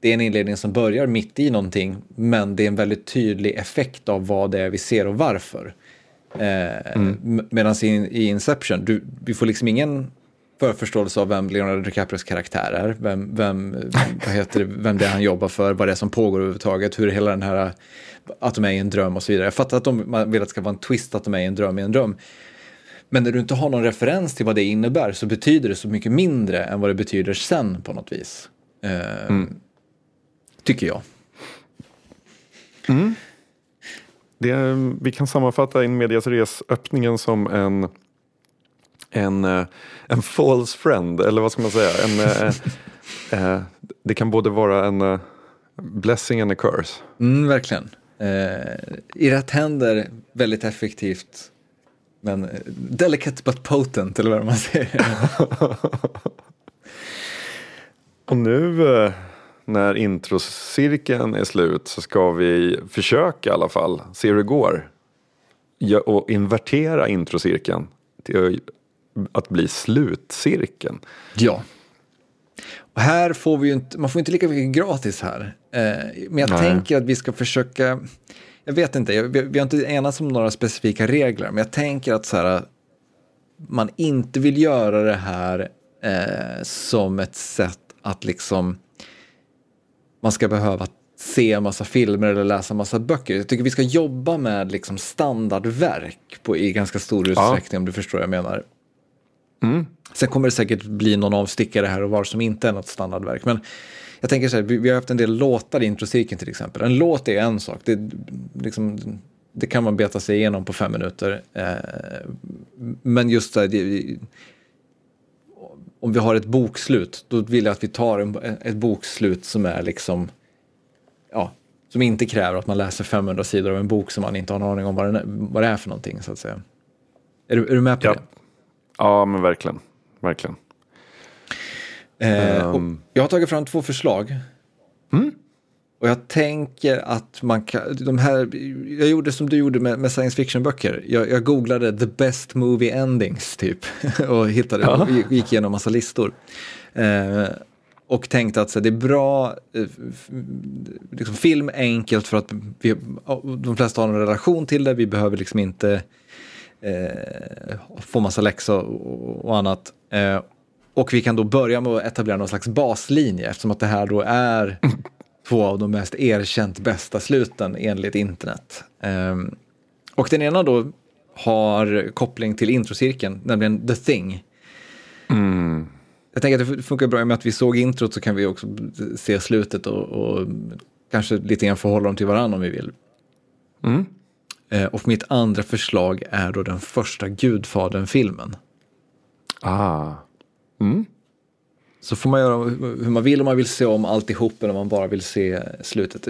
det är en inledning som börjar mitt i någonting men det är en väldigt tydlig effekt av vad det är vi ser och varför. Eh, Medan i, i Inception, du, vi får liksom ingen förförståelse av vem Leonardo DiCaprios karaktär är, vem, vem, vad heter det, vem det är han jobbar för, vad det är som pågår överhuvudtaget, hur hela den här, att de är i en dröm och så vidare. Jag fattar att de, man vill att det ska vara en twist att de är i en dröm i en dröm. Men när du inte har någon referens till vad det innebär så betyder det så mycket mindre än vad det betyder sen på något vis. Eh, Tycker jag. Det är, vi kan sammanfatta in medias res öppningen som en, en, eh, en false friend, eller vad ska man säga? En, eh, eh, det kan både vara en eh, blessing and a curse. Mm, verkligen. Eh, I rätt händer väldigt effektivt. Men eh, delicate but potent, eller vad man säger. Och nu eh, när introcirkeln är slut så ska vi försöka i alla fall se hur det går. Ja, och invertera introcirkeln till att bli slutcirkeln. ja. Och här får vi ju inte, man får inte lika mycket gratis här. Eh, men jag Nej. tänker att vi ska försöka, jag vet inte, jag, vi, har inte enats om några specifika regler, men jag tänker att så här, man inte vill göra det här eh, som ett sätt att liksom man ska behöva se en massa filmer eller läsa en massa böcker. Jag tycker vi ska jobba med liksom standardverk på, i ganska stor utsträckning om du förstår vad jag menar. Sen kommer det säkert bli någon avstickare här och var som inte är något standardverk. Men jag tänker så här, vi, vi har haft en del låtar i introcirkeln till exempel. En låt är en sak, det, liksom, det kan man beta sig igenom på fem minuter. Eh, men just här, det, om vi har ett bokslut, då vill jag att vi tar en, ett bokslut som är liksom, ja, som inte kräver att man läser 500 sidor av en bok som man inte har en aning om vad, den vad det är för någonting så att säga. Är du, är du med på Ja. det? Ja, men verkligen. Verkligen. Eh, Ehm. jag har tagit fram två förslag. Och jag tänker att man kan, de här, jag gjorde som du gjorde med, med science fiction-böcker. Jag, jag googlade the best movie endings typ och hittade, och gick igenom massa listor. Eh, Och tänkte att så, det är bra, eh, liksom, film är enkelt för att vi, de flesta har en relation till det, vi behöver liksom inte eh, få massa läxor och, och annat. Eh, och vi kan då börja med att etablera någon slags baslinje eftersom att det här då är två av de mest erkänt bästa sluten enligt internet. Ehm, och den ena då har koppling till introcirkeln, nämligen The Thing. Jag tänker att det funkar bra med att vi såg introt så kan vi också se slutet och, och kanske lite grann förhålla dem till varandra om vi vill. Eh, och mitt andra förslag är då den första Gudfadern-filmen. Ah. Så får man göra hur man vill, om man vill se om alltihop eller om man bara vill se slutet.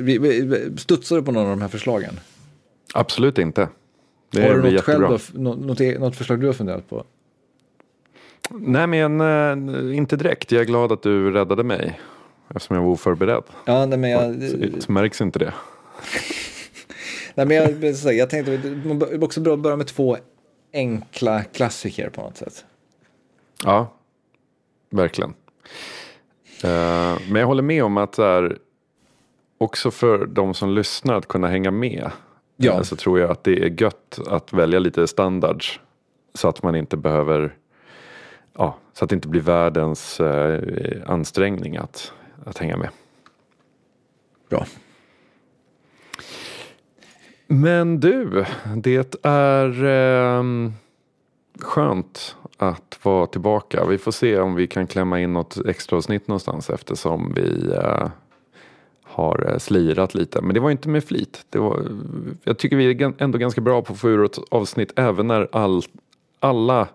Studsar du på någon av de här förslagen? Absolut inte. Det har du något, själv då, nå- något, e- något förslag du har funderat på? Nej men eh, inte direkt. Jag är glad att du räddade mig. Eftersom jag var oförberedd. Ja, nej, men jag, Så, märks inte det. nej, men jag, jag tänkte också börja med två enkla klassiker på något sätt. Ja, verkligen. Eh, men jag håller med om att det är också för de som lyssnar att kunna hänga med. Ja. eh, Så tror jag att det är gött att välja lite standards. Så att man inte behöver, ja, så att det inte blir världens eh, ansträngning att, att hänga med. Bra. Men du, det är ehm, skönt att vara tillbaka. Vi får se om vi kan klämma in något extra avsnitt någonstans eftersom vi eh, har eh, slirat lite. Men det var inte med flit. Det var, jag tycker vi är ändå ganska bra på att få ur ett avsnitt även när all, alla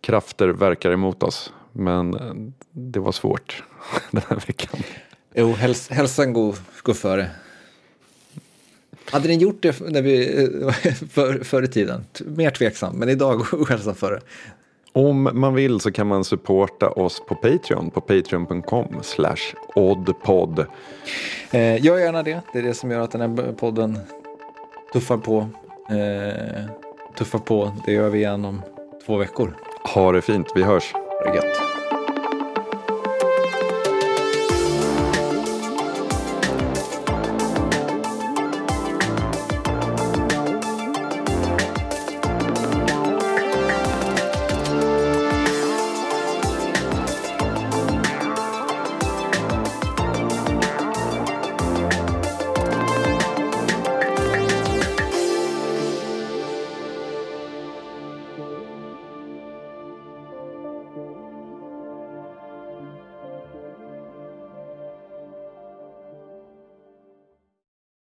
krafter verkar emot oss. Men eh, det var svårt den här veckan. Jo, häls hälsan går, går före. Hade ni gjort det när vi, eh, för, förr i tiden? Mer tveksam, men idag går hälsan före. Om man vill så kan man supporta oss på Patreon på patreon.com slash oddpod. Eh, gör gärna det. Det är det som gör att den här podden tuffar på. Eh, tuffar på. Det gör vi igen om två veckor. Ha det fint, vi hörs. Det gött.